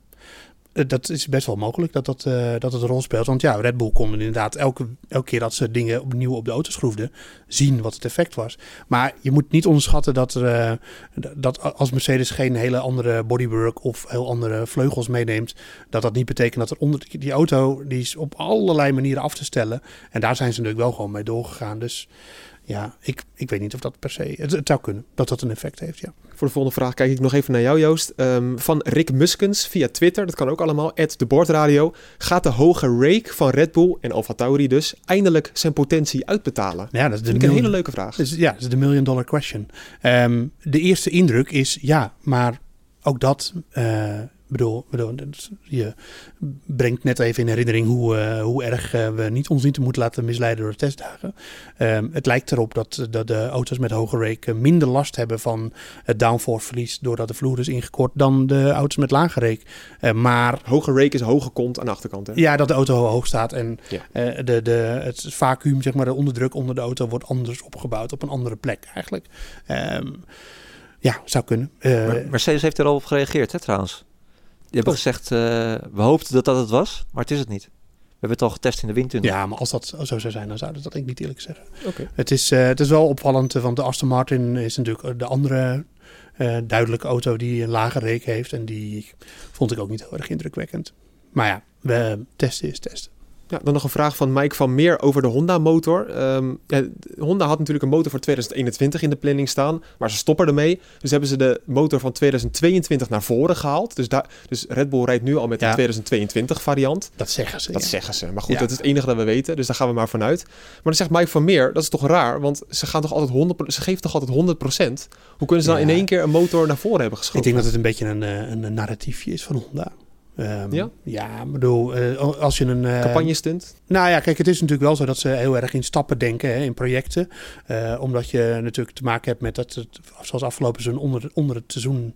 dat is best wel mogelijk dat, dat, eh, dat het een rol speelt. Want ja, Red Bull kon inderdaad elke, elke keer dat ze dingen opnieuw op de auto schroefden, zien wat het effect was. Maar je moet niet onderschatten dat, er, eh, dat als Mercedes geen hele andere bodywork of heel andere vleugels meeneemt, dat dat niet betekent dat er onder die auto, die is op allerlei manieren af te stellen. En daar zijn ze natuurlijk wel gewoon mee doorgegaan. Dus ja, ik, ik weet niet of dat per se, het, het zou kunnen dat dat een effect heeft, ja. Voor de volgende vraag kijk ik nog even naar jou, Joost. Ehm, van Rick Muskens via Twitter, dat kan ook allemaal, at de Boordradio. Gaat de hoge rake van Red Bull en Alfa Tauri dus eindelijk zijn potentie uitbetalen? Ja, dat is de een hele leuke vraag. Dus, ja, dat is de million dollar question. Ehm, de eerste indruk is ja, maar ook dat, eh bedoel, bedoel, je brengt net even in herinnering hoe, eh, hoe erg eh, we niet ons niet moeten laten misleiden door de testdagen. Ehm, het lijkt erop dat, dat de auto's met hoge rake minder last hebben van het downforce verlies doordat de vloer is ingekort dan de auto's met lage rake. Eh, maar Hoge rake is hoge kont aan de achterkant, hè? ja, dat de auto hoog staat en Ja. eh, de, de, het vacuüm, zeg maar, de onderdruk onder de auto wordt anders opgebouwd op een andere plek eigenlijk. Ehm, ja, zou kunnen. Eh, Maar Mercedes heeft er al op gereageerd, hè, trouwens. Die hebben gezegd, eh, we hoopten dat dat het was, maar het is het niet. We hebben het al getest in de windtunnel. ja, maar als dat zo zou zijn, dan zouden ze dat ik niet eerlijk zeggen. Oké. Het is, eh, het is wel opvallend, eh, want de Aston Martin is natuurlijk de andere duidelijke auto die een lage reek heeft. En die vond ik ook niet heel erg indrukwekkend. Maar ja, we testen is testen. Ja, dan nog een vraag van Mike van Meer over de Honda-motor. Ehm, ja, Honda had natuurlijk een motor voor 2021 in de planning staan, maar ze stoppen ermee. Dus hebben ze de motor van 2022 naar voren gehaald. Dus, daar, dus Red Bull rijdt nu al met de Ja. 2022 variant. Dat zeggen ze. Dat ja. zeggen ze. Maar goed, dat is het enige dat we weten. Dus daar gaan we maar vanuit. Maar dan zegt Mike van Meer, dat is toch raar? Want ze, gaan toch altijd 100, ze geven toch altijd 100%? Hoe kunnen ze dan Ja. in één keer een motor naar voren hebben Ik geschoven? denk dat het een beetje een, eh, een, een narratiefje is van Honda. Ehm, Ja? Ja, ik bedoel, eh, als je een... eh, Campagne stunt. nou ja, kijk, het is natuurlijk wel zo dat ze heel erg in stappen denken, hè, in projecten. Eh, omdat je natuurlijk te maken hebt met dat het, zoals afgelopen seizoen, onder, onder het seizoen,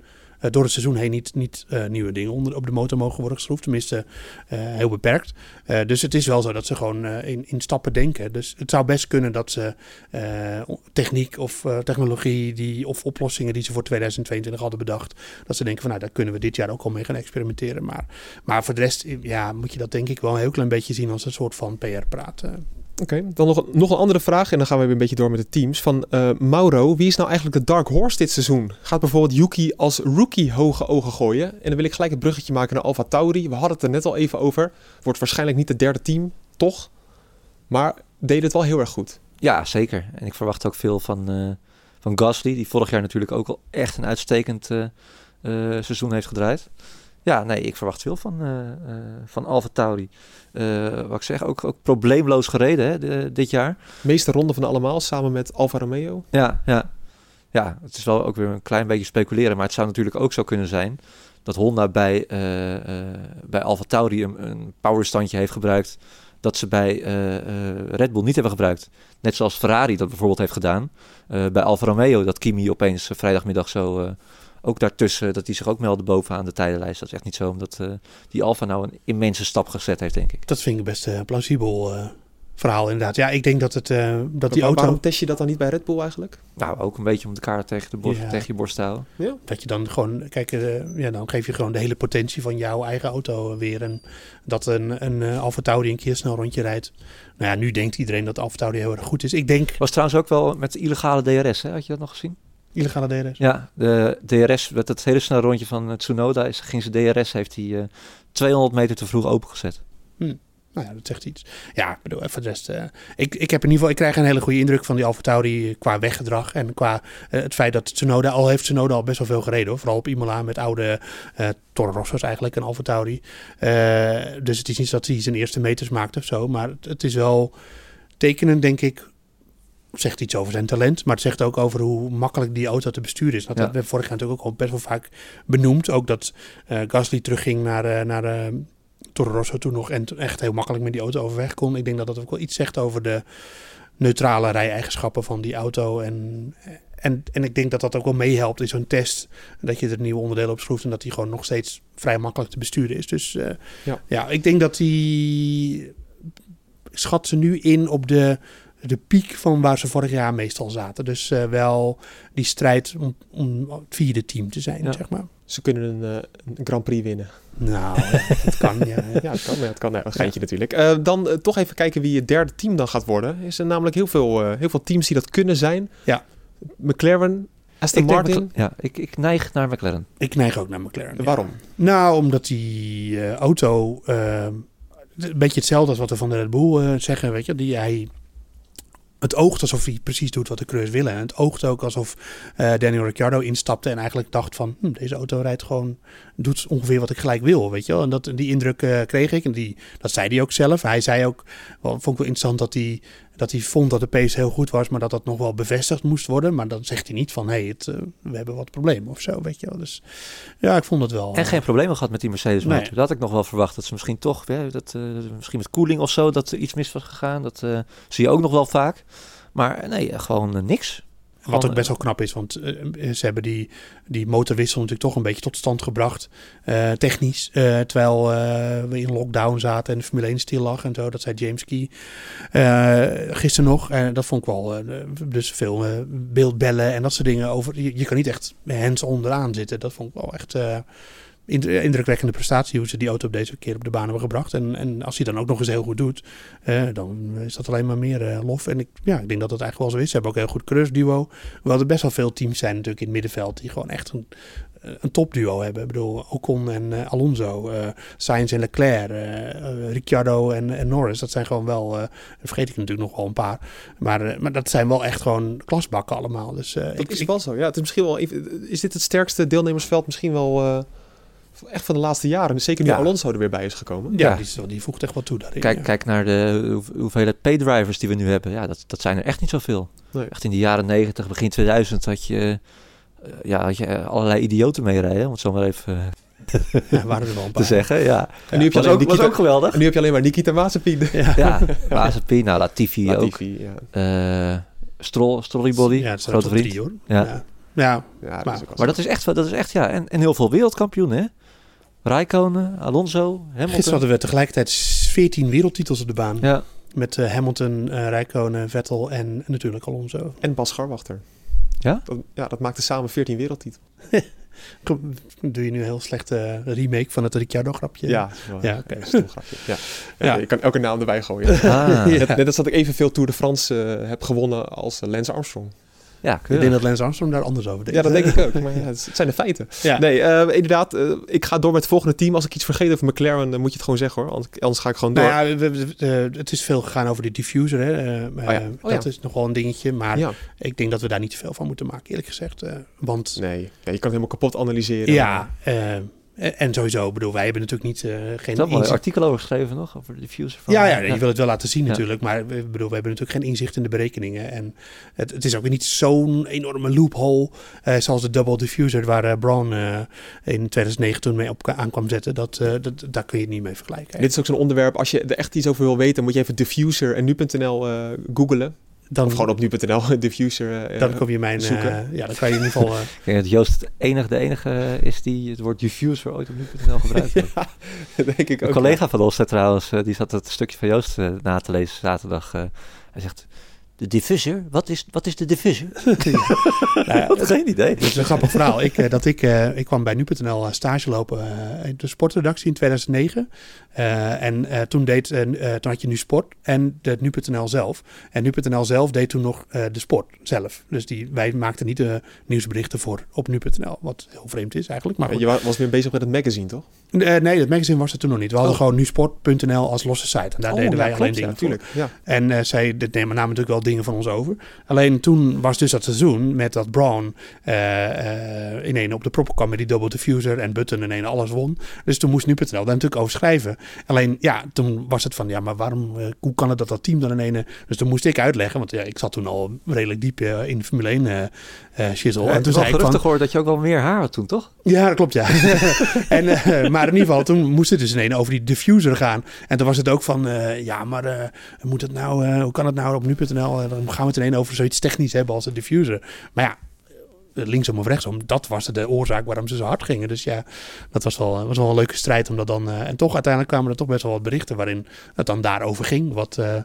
door het seizoen heen niet, niet eh, nieuwe dingen onder, op de motor mogen worden geschroefd. Tenminste, eh, heel beperkt. Eh, dus het is wel zo dat ze gewoon eh, in, in stappen denken. Dus het zou best kunnen dat ze eh, techniek of eh, technologie die, of oplossingen die ze voor 2022 hadden bedacht, dat ze denken van nou, daar kunnen we dit jaar ook al mee gaan experimenteren. Maar, maar voor de rest ja, moet je dat denk ik wel een heel klein beetje zien als een soort van PR-praat. Oké, dan nog, nog een andere vraag. En dan gaan we weer een beetje door met de teams. Van eh, Mauro, wie is nou eigenlijk de dark horse dit seizoen? Gaat bijvoorbeeld Yuki als rookie hoge ogen gooien? En dan wil ik gelijk het bruggetje maken naar Alfa Tauri. We hadden het er net al even over. Wordt waarschijnlijk niet het derde team, toch? Maar deed het wel heel erg goed. Ja, zeker. En ik verwacht ook veel van, eh, van Gasly, die vorig jaar natuurlijk ook al echt een uitstekend eh, seizoen heeft gedraaid. Ja, nee, ik verwacht veel van, eh eh van Alfa Tauri. Eh, wat ik zeg, ook, ook probleemloos gereden hè, de- dit jaar. Meeste ronde van allemaal, samen met Alfa Romeo. Ja, ja. ja, het is wel ook weer een klein beetje speculeren, maar het zou natuurlijk ook zo kunnen zijn dat Honda bij, bij Alfa Tauri een, een powerstandje heeft gebruikt dat ze bij Red Bull niet hebben gebruikt. Net zoals Ferrari dat bijvoorbeeld heeft gedaan bij Alfa Romeo, dat Kimi opeens vrijdagmiddag zo ook daartussen, dat hij zich ook meldde bovenaan de tijdenlijst. Dat is echt niet zo, omdat eh, die Alfa nou een immense stap gezet heeft, denk ik. Dat vind ik best een plausibel eh, verhaal inderdaad. Ja, ik denk dat, het, eh, dat die auto... Waarom test je dat dan niet bij Red Bull eigenlijk? Nou, ook een beetje om de kaart tegen, de borst, Ja. tegen je borst te houden. Dat je dan gewoon, kijk, eh, ja, dan geef je gewoon de hele potentie van jouw eigen auto weer. En dat een, een eh, Alfa Tauri een keer snel rondje rijdt. Nou ja, nu denkt iedereen dat Alfa Tauri heel erg goed is. Ik denk, Was trouwens ook wel met de illegale DRS, hè? had je dat nog gezien? Illegale DRS. Ja, de DRS, met het hele snelle rondje van eh, Tsunoda, is, ging zijn DRS, heeft hij eh 200 meter te vroeg opengezet. Nou ja, dat zegt iets. Ja, ik bedoel, voor de rest. eh, ik, ik heb in ieder geval, ik krijg een hele goede indruk van die Alfa Tauri qua weggedrag. En qua eh, het feit dat Tsunoda, al heeft Tsunoda al best wel veel gereden hoor. Vooral op Imola met oude eh Toro Rosso's eigenlijk, en Alfa Tauri. Eh, dus het is niet dat hij zijn eerste meters maakt of zo. Maar het, het is wel tekenend, denk ik. Zegt iets over zijn talent, maar het zegt ook over hoe makkelijk die auto te besturen is. Dat Ja. hebben we vorig jaar natuurlijk ook al best wel vaak benoemd. Ook dat eh, Gasly terugging naar, eh, naar eh, Toro Rosso toen nog en echt heel makkelijk met die auto overweg kon. Ik denk dat dat ook wel iets zegt over de neutrale rij-eigenschappen van die auto. En, en, en ik denk dat dat ook wel meehelpt in zo'n test. Dat je er nieuwe onderdelen op schroeft en dat die gewoon nog steeds vrij makkelijk te besturen is. Dus Ja. ja. ik denk dat die schat ze nu in op de, de piek van waar ze vorig jaar meestal zaten. Dus eh, wel die strijd om, om het vierde team te zijn, Ja. zeg maar. Ze kunnen een, eh, een Grand Prix winnen. Nou, dat kan. Ja. Ja, het kan. Ja, het kan. Ja, een geintje natuurlijk. Eh, dan toch even kijken wie het derde team dan gaat worden. Is er namelijk heel veel, eh, heel veel teams die dat kunnen zijn. Ja. McLaren, Aston Ik Martin. Ja, ik, ik neig naar McLaren. Ik neig ook naar McLaren. ja. Waarom? Nou, omdat die eh, auto een beetje hetzelfde als wat we van de Red Bull eh, zeggen, weet je, die hij het oogt alsof hij precies doet wat de coureurs willen. En het oogt ook alsof eh, Daniel Ricciardo instapte en eigenlijk dacht van, hm, deze auto rijdt gewoon, doet ongeveer wat ik gelijk wil, weet je wel. En dat, die indruk eh, kreeg ik en die, dat zei hij ook zelf. Hij zei ook, wel, vond ik wel interessant dat hij, dat hij vond dat de pace heel goed was, maar dat dat nog wel bevestigd moest worden. Maar dan zegt hij niet van, hé, hey, het, eh, we hebben wat problemen of zo, weet je wel. Dus ja, ik vond het wel... En eh, geen problemen gehad met die Mercedes. Nee. Dat had ik nog wel verwacht. Dat ze misschien toch, hè, dat, eh, misschien met koeling of zo, dat er iets mis was gegaan. Dat eh, zie je ook nog wel vaak. Maar eh, nee, gewoon eh, niks. Wat ook best wel knap is, want eh, ze hebben die, die motorwissel natuurlijk toch een beetje tot stand gebracht. eh, technisch. eh, terwijl eh, we in lockdown zaten en de Formule 1 stil lag en zo. Dat zei James Key eh, gisteren nog. En dat vond ik wel. eh, dus veel eh, beeldbellen en dat soort dingen. Over, je, je kan niet echt hands onderaan zitten. Dat vond ik wel echt eh, indrukwekkende prestatie. Hoe ze die auto op deze keer op de baan hebben gebracht. En, en als hij dan ook nog eens heel goed doet. eh, dan is dat alleen maar meer eh, lof. En ik, ja, ik denk dat dat eigenlijk wel zo is. Ze hebben ook een heel goed coureursduo. Hoewel er best wel veel teams zijn natuurlijk in het middenveld die gewoon echt een, een topduo hebben. Ik bedoel, Ocon en eh, Alonso, eh Sainz en Leclerc, eh, eh, Ricciardo en, en Norris. Dat zijn gewoon wel, eh, vergeet ik natuurlijk nog wel een paar. Maar, eh, maar dat zijn wel echt gewoon klasbakken allemaal. Dus eh, Dat ik, is ik- wel zo. Ja, het is misschien wel. Is dit het sterkste deelnemersveld misschien wel eh, echt van de laatste jaren? Zeker nu Ja. Alonso er weer bij is gekomen. ja, Ja. Die, is die voegt echt wat toe daarin. Kijk, ja. kijk naar de hoe- hoeveelheid paydrivers die we nu hebben. Ja, dat, dat zijn er echt niet zoveel. Nee. Echt in de jaren 90, begin 2000 had je, eh, ja, had je eh, allerlei idioten mee rijden. Om het zo maar even, Ja, waren er wel een te paar. zeggen. Ja. En nu heb je was, alleen ook, was Nikita- ook geweldig. En nu heb je alleen maar Nikita Mazepin. Ja. Ja, Mazepin, nou, Latifi, ook. Latifi, ja. Eh Stroll, Strollybody, Ja, grote vriend. drie, hoor. Ja. Ja. Ja. Ja, dat Maar- dat is echt, wel- dat is echt ja, en, en heel veel wereldkampioenen, hè? Raikkonen, Alonso, Hamilton. Gisteren hadden we tegelijkertijd 14 wereldtitels op de baan. Ja, Met eh, Hamilton, eh Rijkonen, Vettel en natuurlijk Alonso. En Bas Scharwachter. Ja? Dat, ja, dat maakte samen 14 wereldtitels. Doe je nu een heel slechte remake van het Ricciardo-grapje? Ja, ja, Ja, oké. een grapje. Ja. Ja. Je kan elke naam erbij gooien. ah, ja. Net, net als dat ik evenveel Tour de France eh, heb gewonnen als Lance Armstrong. Ja Ik denk dat Lance Armstrong daar anders over denkt. Ja, dat denk ik ook. Maar ja, het zijn de feiten. Ja. Nee, eh, inderdaad. eh, ik ga door met het volgende team. Als ik iets vergeet over McLaren, dan moet je het gewoon zeggen hoor. Anders, anders ga ik gewoon door. Nou ja, we- we- eh, het is veel gegaan over de diffuser. Hè. Ja. eh, Oh dat ja. is nog wel een dingetje. Maar ja, ik denk dat we daar niet te veel van moeten maken, eerlijk gezegd. want nee. Ja, je kan het helemaal kapot analyseren. ja, eh, en sowieso, ik bedoel, wij hebben natuurlijk niet, eh, geen Ik heb wel een inzicht. artikel over geschreven nog, over de diffuser van... Ja, ja, je wil het wel laten zien Ja. natuurlijk. Maar we, bedoel, we hebben natuurlijk geen inzicht in de berekeningen. En het, het is ook weer niet zo'n enorme loophole eh, zoals de double diffuser waar eh, Brown eh, in 2009 toen mee op aan kwam zetten. Dat, eh, dat, daar kun je het niet mee vergelijken. Dit is ook zo'n onderwerp. Als je er echt iets over wil weten, moet je even diffuser en nu.nl eh googlen. Dan, Of gewoon op nu.nl diffuser. eh, dan kom je mijn... eh, zoeken. ja, dan kan je in ieder geval... eh, Ik denk dat Joost het enige, de enige is die het woord diffuser ooit op nu.nl gebruikt heeft. ja, denk ik ook. Een collega van ons eh, trouwens, eh, die zat het stukje van Joost eh, na te lezen zaterdag. eh, hij zegt, de diffuser? Wat is, wat is de diffuser? nou ja, Ik had geen idee. Het is een grappig verhaal. Ik, eh, dat ik, eh, ik kwam bij nu.nl eh, stage lopen eh, in de sportredactie in 2009. Eh, en eh, toen, deed, toen had je nu sport en de nu.nl zelf. En nu.nl zelf deed toen nog eh, de sport zelf. Dus die, wij maakten niet de nieuwsberichten voor op nu.nl. Wat heel vreemd is eigenlijk. Maar Ja, goed. je wa- was weer bezig met het magazine, toch? Eh, nee, dat magazine was er toen nog niet. We hadden Oh. gewoon nusport.nl als losse site. En daar Oh, deden ja, wij klopt, alleen ja, dingen natuurlijk. Ja. En eh, zij dit nemen namen natuurlijk wel dingen van ons over. Alleen toen was dus dat seizoen met dat Brown eh, eh, in een op de prop kwam met die double diffuser en Button in een alles won. Dus toen moest nu.nl daar natuurlijk over schrijven. Alleen ja, toen was het van ja, maar waarom, eh, hoe kan het dat dat team dan in een... Dus toen moest ik uitleggen, want ja, ik zat toen al redelijk diep in Formule 1 eh eh shizzle. En en toen zei ik van... gehoord dat je ook wel meer haar had toen, toch? Ja, dat klopt, ja. en, maar in ieder geval, toen moest het dus ineens over die diffuser gaan. En toen was het ook van, ja, maar moet het nou, hoe kan het nou op nu.nl? Eh, dan gaan we het ineens over zoiets technisch hebben als een diffuser. Maar ja, eh, linksom of rechtsom, dat was de oorzaak waarom ze zo hard gingen. Dus ja, dat was wel, was wel een leuke strijd om dat dan... eh, en toch, uiteindelijk kwamen er toch best wel wat berichten waarin het dan daarover ging. Wat, eh,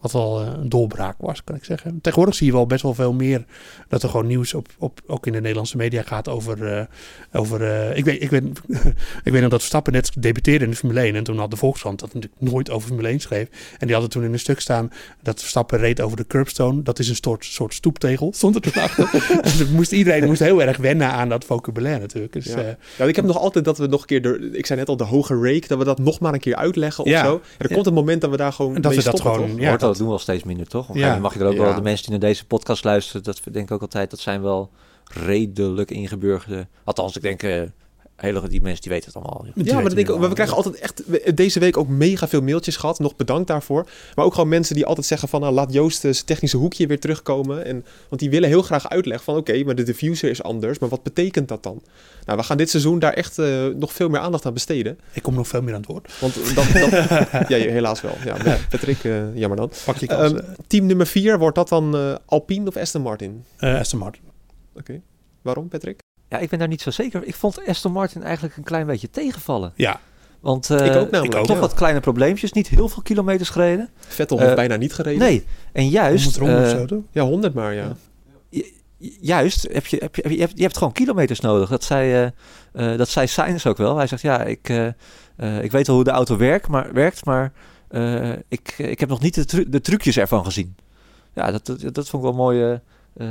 wat wel eh, een doorbraak was, kan ik zeggen. Tegenwoordig zie je wel best wel veel meer dat er gewoon nieuws op, op, ook in de Nederlandse media gaat over... eh, over eh, ik, weet, ik, weet, ik weet nog dat Verstappen net debuteerde in de Formule 1. En toen had de Volkskrant dat natuurlijk nooit over Formule 1 schreef. En die hadden toen in een stuk staan dat Verstappen reed over de curbstone. Dat is een soort, soort stoeptegel, stond er toen achter. dus moest, iedereen moest heel erg wennen aan dat vocabulaire natuurlijk. Dus, Ja. eh, Ja, ik heb nog altijd dat we nog een keer, de, ik zei net al, de hoge rake, dat we dat nog maar een keer uitleggen of Ja. zo. En er Ja. komt een moment dat we daar gewoon En dat mee we dat stoppen, gewoon-? Ja, dat- doen we al steeds minder, toch? Ja. mag je er ook Ja. wel, de mensen die naar deze podcast luisteren, dat denk ik ook altijd, dat zijn wel redelijk ingeburgerde. Althans, ik denk, eh hele, die mensen die weten het allemaal. Ja, maar, weten dat denk ik, nu ook- maar we krijgen altijd echt deze week ook mega veel mailtjes gehad. Nog bedankt daarvoor. Maar ook gewoon mensen die altijd zeggen van... Nou, laat Joost zijn technische hoekje weer terugkomen. En, want die willen heel graag uitleggen van... Oké, maar de diffuser is anders. Maar wat betekent dat dan? Nou, we gaan dit seizoen daar echt eh, nog veel meer aandacht aan besteden. Ik kom nog veel meer aan het woord. Want ja, helaas wel. Ja, maar Patrick, eh, jammer dan. Pak je kans. Ehm, team nummer 4, wordt dat dan eh, Alpine of Aston Martin? Eh, Aston Martin. Oké. Waarom, Patrick? Ja, ik ben daar niet zo zeker. Ik vond Aston Martin eigenlijk een klein beetje tegenvallen. Ja, Want eh, Ik ook namelijk, toch ja. wat kleine probleempjes, niet heel veel kilometers gereden. Vettel Eh, heeft bijna niet gereden. Nee, en juist, 100 ronden of eh, zo? Ja, 100 maar, ja. ju- juist heb je, heb je, je, hebt, je hebt gewoon kilometers nodig. Dat zei, eh, eh, dat zei Sainz ook wel. Hij zegt, ja, ik, eh, eh, ik weet wel hoe de auto werkt, maar, werkt, maar eh, ik, ik heb nog niet de, tru- de trucjes ervan gezien. Ja, dat, dat, dat vond ik wel mooi. Eh,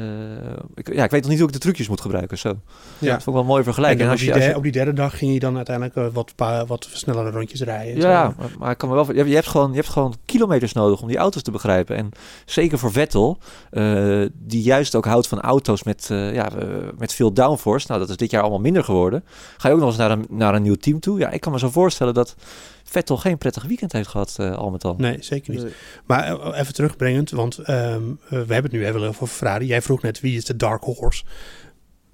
ik, ja, ik weet nog niet hoe ik de trucjes moet gebruiken. Zo. Ja. Dat vond ik wel een mooie vergelijking. En En op, als die je, als op die derde dag ging je dan uiteindelijk eh, wat, paar, wat snellere rondjes rijden. Ja, maar, maar ik kan me wel, je, hebt gewoon, je hebt gewoon kilometers nodig om die auto's te begrijpen. En zeker voor Vettel, eh, die juist ook houdt van auto's met, ja, met veel downforce. Nou, dat is dit jaar allemaal minder geworden. Ga je ook nog eens naar een, naar een nieuw team toe? Ja, ik kan me zo voorstellen dat Vettel geen prettig weekend heeft gehad, eh, al met al. Nee, zeker niet. Nee. Maar eh, even terugbrengend, want ehm, eh, we hebben het nu even over Ferrari. Jij vroeg net wie is de dark horse.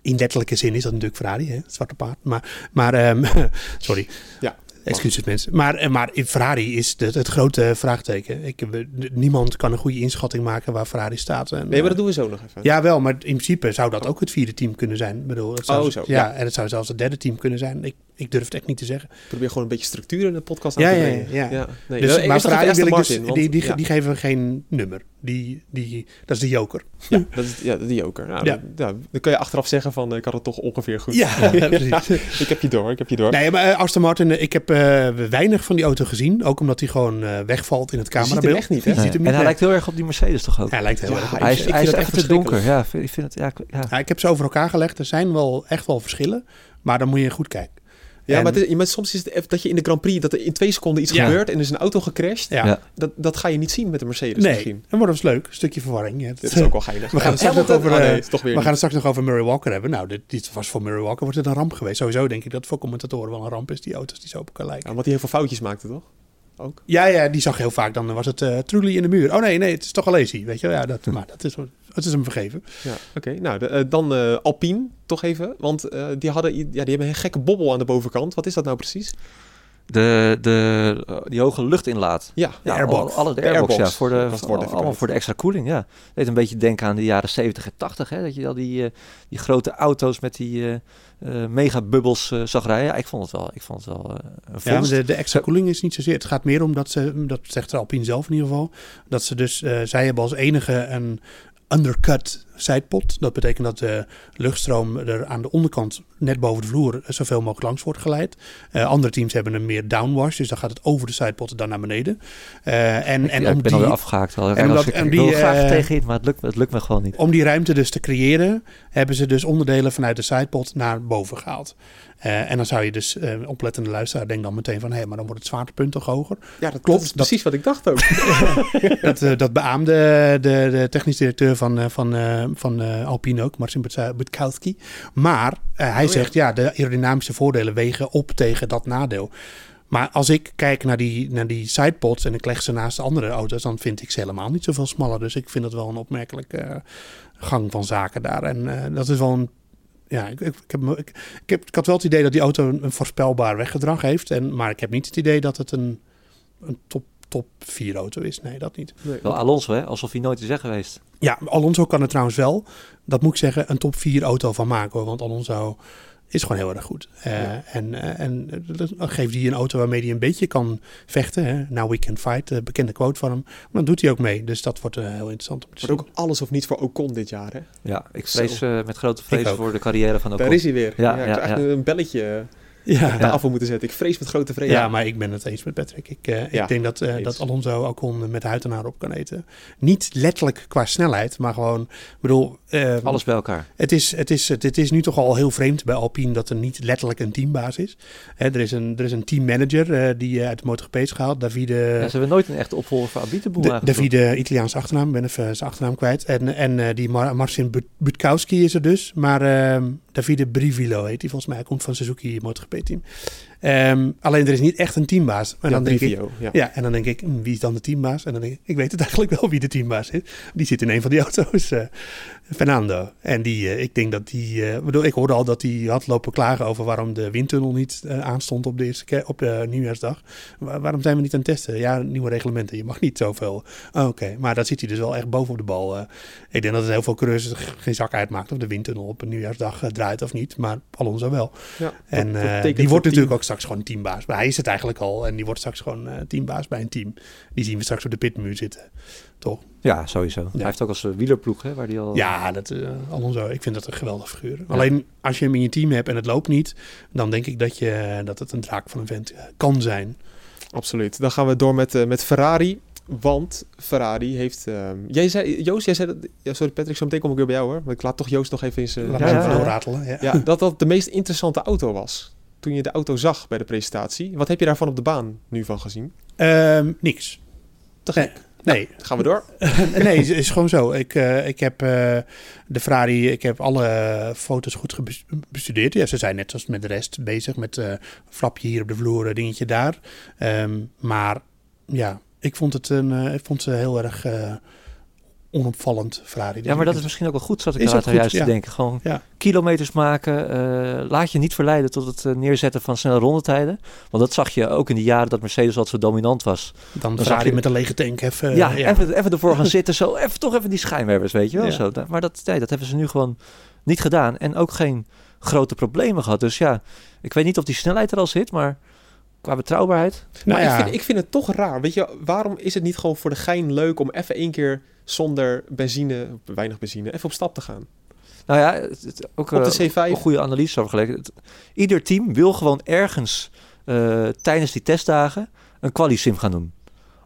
in letterlijke zin is dat natuurlijk Ferrari, hè, het zwarte paard. Maar, maar ehm, sorry. Ja. Excuses mensen. Maar, eh, maar in Ferrari is het, het grote vraagteken. Ik, niemand kan een goede inschatting maken waar Ferrari staat. En, Nee, maar eh, dat doen we zo nog even. ja, wel, maar in principe zou dat ook het vierde team kunnen zijn. Ik bedoel, het zou, Oh, zo, ja, ja. en het zou zelfs het derde team kunnen zijn. Ik, ik durf het echt niet te zeggen. Ik probeer gewoon een beetje structuur in de podcast aan Ja, te ja, brengen. ja. nee. Dus, Nou, maar eerst nog Ferrari even wil ik dus, die, want- die, ja. die geven geen nummer. Die, die, dat is de joker. Ja, dat is, ja, die joker. Nou, Ja. ja. dan kun je achteraf zeggen van, eh, ik had het toch ongeveer goed. Ja, precies. ik heb je door, ik heb je door. Nee, maar eh, Aston Martin, eh, ik heb eh, weinig van die auto gezien. Ook omdat hij gewoon eh, wegvalt in het Je ziet hem camerabeeld. echt niet, hè? Ziet hem en niet, hij lijkt heel erg op die Mercedes toch ook? Hij lijkt heel Ja, erg op hij is, ik hij vind is het echt te donker. Ja, ik vind- het, ja, ja. Ja, ik heb ze over elkaar gelegd. Er zijn wel echt wel verschillen. Maar dan moet je goed kijken. Ja, En- maar, het is- maar soms is het even dat je in de Grand Prix, dat er in twee seconden iets Ja. gebeurt en er is een auto gecrashed. Ja. Dat, dat ga je niet zien met de Mercedes nee, misschien. dan wordt het leuk. Een stukje verwarring. Dit is ook wel geinig. We gaan het Ja, straks nog over, oh, nee, eh, We gaan het straks nog over Murray Walker hebben. Nou, dit, dit was voor Murray Walker wordt het een ramp geweest. Sowieso denk ik dat het voor commentatoren wel een ramp is. Die auto's die zo op elkaar lijken. Ja, omdat hij heel veel foutjes maakte, toch? Ook. Ja, ja, die zag heel vaak. Dan was het eh truly in de muur. Oh nee, nee, het is toch al lazy. Weet je wel? Ja, dat, maar dat is, het is hem vergeven. Ja, oké. Nou, de- eh, dan eh, Alpine, toch even. Want eh, die, hadden, ja, die hebben een gekke bobbel aan de bovenkant. Wat is dat nou precies? De, de, eh, die hoge luchtinlaat. Ja, De Ja, airbox. al- Alle, de, De airbox, airbox. ja. Voor de, was het woord even allemaal kwijt. voor de extra koeling, ja. Deed een beetje denken aan de jaren 70 en 80, hè. Dat je al die, eh, die grote auto's met die eh eh, megabubbels zag rijden. Ja, ik vond het wel, ik vond het wel eh, een Ja, de, de extra koeling is niet zozeer. Het gaat meer om dat ze, dat zegt Alpine zelf in ieder geval, dat ze dus, eh, zij hebben als enige een undercut sidepot. Dat betekent dat de luchtstroom er aan de onderkant, net boven de vloer, zoveel mogelijk langs wordt geleid. Eh, andere teams hebben een meer downwash, dus dan gaat het over de sidepot dan naar beneden. Eh, en en ja, om ik ben die, afgehaakt. Al. en En omdat- ik, en ik wil die, er graag eh, tegenin, maar het lukt, het lukt me gewoon niet. om die ruimte dus te creëren, hebben ze dus onderdelen vanuit de sidepot naar boven gehaald. Eh, en dan zou je dus, eh, oplettende luisteraar, denk dan meteen van, hé, maar dan wordt het zwaartepunt toch hoger. ja dat Klopt, Dat is dat- precies wat ik dacht ook. Dat, eh, dat beaamde de, de technisch directeur van, eh, van, eh, van eh, Alpine ook, Marcin Butkowski. Maar eh, hij ja. zegt, ja, de aerodynamische voordelen wegen op tegen dat nadeel. Maar als ik kijk naar die, naar die sidepods en ik leg ze naast de andere auto's, dan vind ik ze helemaal niet zoveel smaller. Dus ik vind dat wel een opmerkelijke eh, gang van zaken daar. En eh, dat is wel een. Ja, ik, ik, heb, ik, heb, ik had wel het idee dat die auto een, een voorspelbaar weggedrag heeft. En, maar ik heb niet het idee dat het een, een top, top 4 auto is. Nee, dat niet. Nee. Wel Alonso, hè? Alsof hij nooit is weg geweest. Ja, Alonso kan er trouwens wel, dat moet ik zeggen, een top 4 auto van maken hoor. Want Alonso is gewoon heel erg goed. Eh, Ja. En, eh, en eh, dan geeft hij een auto waarmee hij een beetje kan vechten. Hè? Now we can fight, bekende quote van hem. Maar dan doet hij ook mee. Dus dat wordt heel interessant om te Maar zien. ook alles of niet voor Ocon dit jaar, hè? Ja, ik vrees met grote vrees voor de carrière van Ocon. Daar is hij weer. Ja, ja. een belletje Ja, op de afval moeten zetten. Ik vrees met grote vrees. Ja, maar ik ben het eens met Patrick. Ik, eh, ik denk dat, eens. dat Alonso Ocon met huid en haar op kan eten. Niet letterlijk qua snelheid, maar gewoon, bedoel... eh, Alles bij elkaar. Het is, het, is, het is nu toch al heel vreemd bij Alpine dat er niet letterlijk een teambaas is. Hè, er, is een, er is een teammanager eh, die uit de MotoGP is gehaald. Davide, Ja, ze hebben nooit een echte opvolger voor Abiteboel. Davide Italiaanse achternaam, ben even zijn achternaam kwijt. En, en die Mar Marcin But- Butkowski is er dus. Maar ehm, Davide Brivilo heet hij volgens mij. Hij komt van Suzuki MotoGP team. Ehm, alleen er is niet echt een teambaas. En Ja, dan denk ik, ja. ja, en dan denk ik, hm, wie is dan de teambaas? En dan denk ik, ik weet het eigenlijk wel wie de teambaas is. Die zit in een van die auto's, eh, Fernando. En die, eh, ik denk dat die, eh, bedoel, ik hoorde al dat hij had lopen klagen over waarom de windtunnel niet aanstond op, de eerste op eh, nieuwjaarsdag. Wa- waarom zijn we niet aan het testen? Ja, nieuwe reglementen, je mag niet zoveel. Oh, Oké, maar dat zit hij dus wel echt boven op de bal. ik denk dat het heel veel coureurs geen zak uitmaakt of de windtunnel op een nieuwjaarsdag draait of niet. Maar Alonso wel. Ja, En dat- dat betekent die wordt natuurlijk ook straks gewoon teambaas. Maar hij is het eigenlijk al. En die wordt straks gewoon eh, teambaas bij een team. Die zien we straks op de pitmuur zitten. Toch? Ja, sowieso. Hij heeft ook als eh, wielerploeg, hè, waar die al... Ja, dat, eh, Alonso. Ik vind dat een geweldig figuur. Alleen als je hem in je team hebt en het loopt niet. Dan denk ik dat, je, dat het een draak van een vent kan zijn. Absoluut. Dan gaan we door met, eh, met Ferrari. Want Ferrari heeft... ehm, jij zei, Joost, jij zei dat... Ja, sorry Patrick, zo meteen kom ik weer bij jou hoor. Maar ik laat toch Joost nog even eens... eh, Laat ja, me ja, even ja. doorratelen. Ja. ja, dat dat de meest interessante auto was. Toen je de auto zag bij de presentatie. Wat heb je daarvan op de baan nu van gezien? Ehm, niks. Te Nee. gek. Nee, Gaan we door? nee, het is gewoon zo. Ik, eh, ik heb eh, de Ferrari, ik heb alle foto's goed bestudeerd. Ja, ze zijn net zoals met de rest bezig met eh flapje hier op de vloer, dingetje daar. Ehm, maar ja, ik vond het een, ik vond ze heel erg onopvallend Ferrari. Ja, maar dat is misschien ook wel goed, zat ik daar juist ja. te denken. Gewoon Ja. kilometers maken. eh, laat je niet verleiden tot het eh, neerzetten van snelle rondetijden. Want dat zag je ook in die jaren dat Mercedes altijd zo dominant was. Dan zag Ferrari je- met een lege tank even... ja, ja. Even, even ervoor gaan zitten. Zo, even, toch even die schijnwerpers, weet je wel. Zo. Maar dat, nee, dat hebben ze nu gewoon niet gedaan. En ook geen grote problemen gehad. Dus ja, ik weet niet of die snelheid er al zit, maar qua betrouwbaarheid. Nou maar ja. ik, vind, ik vind het toch raar. Weet je, waarom is het niet gewoon voor de gein leuk om even één keer zonder benzine, weinig benzine, even op stap te gaan? Nou ja, het, het- ook Op eh, de C5. een goede analyse over gelegen. Het- ieder team wil gewoon ergens eh, tijdens die testdagen een quali-sim gaan doen.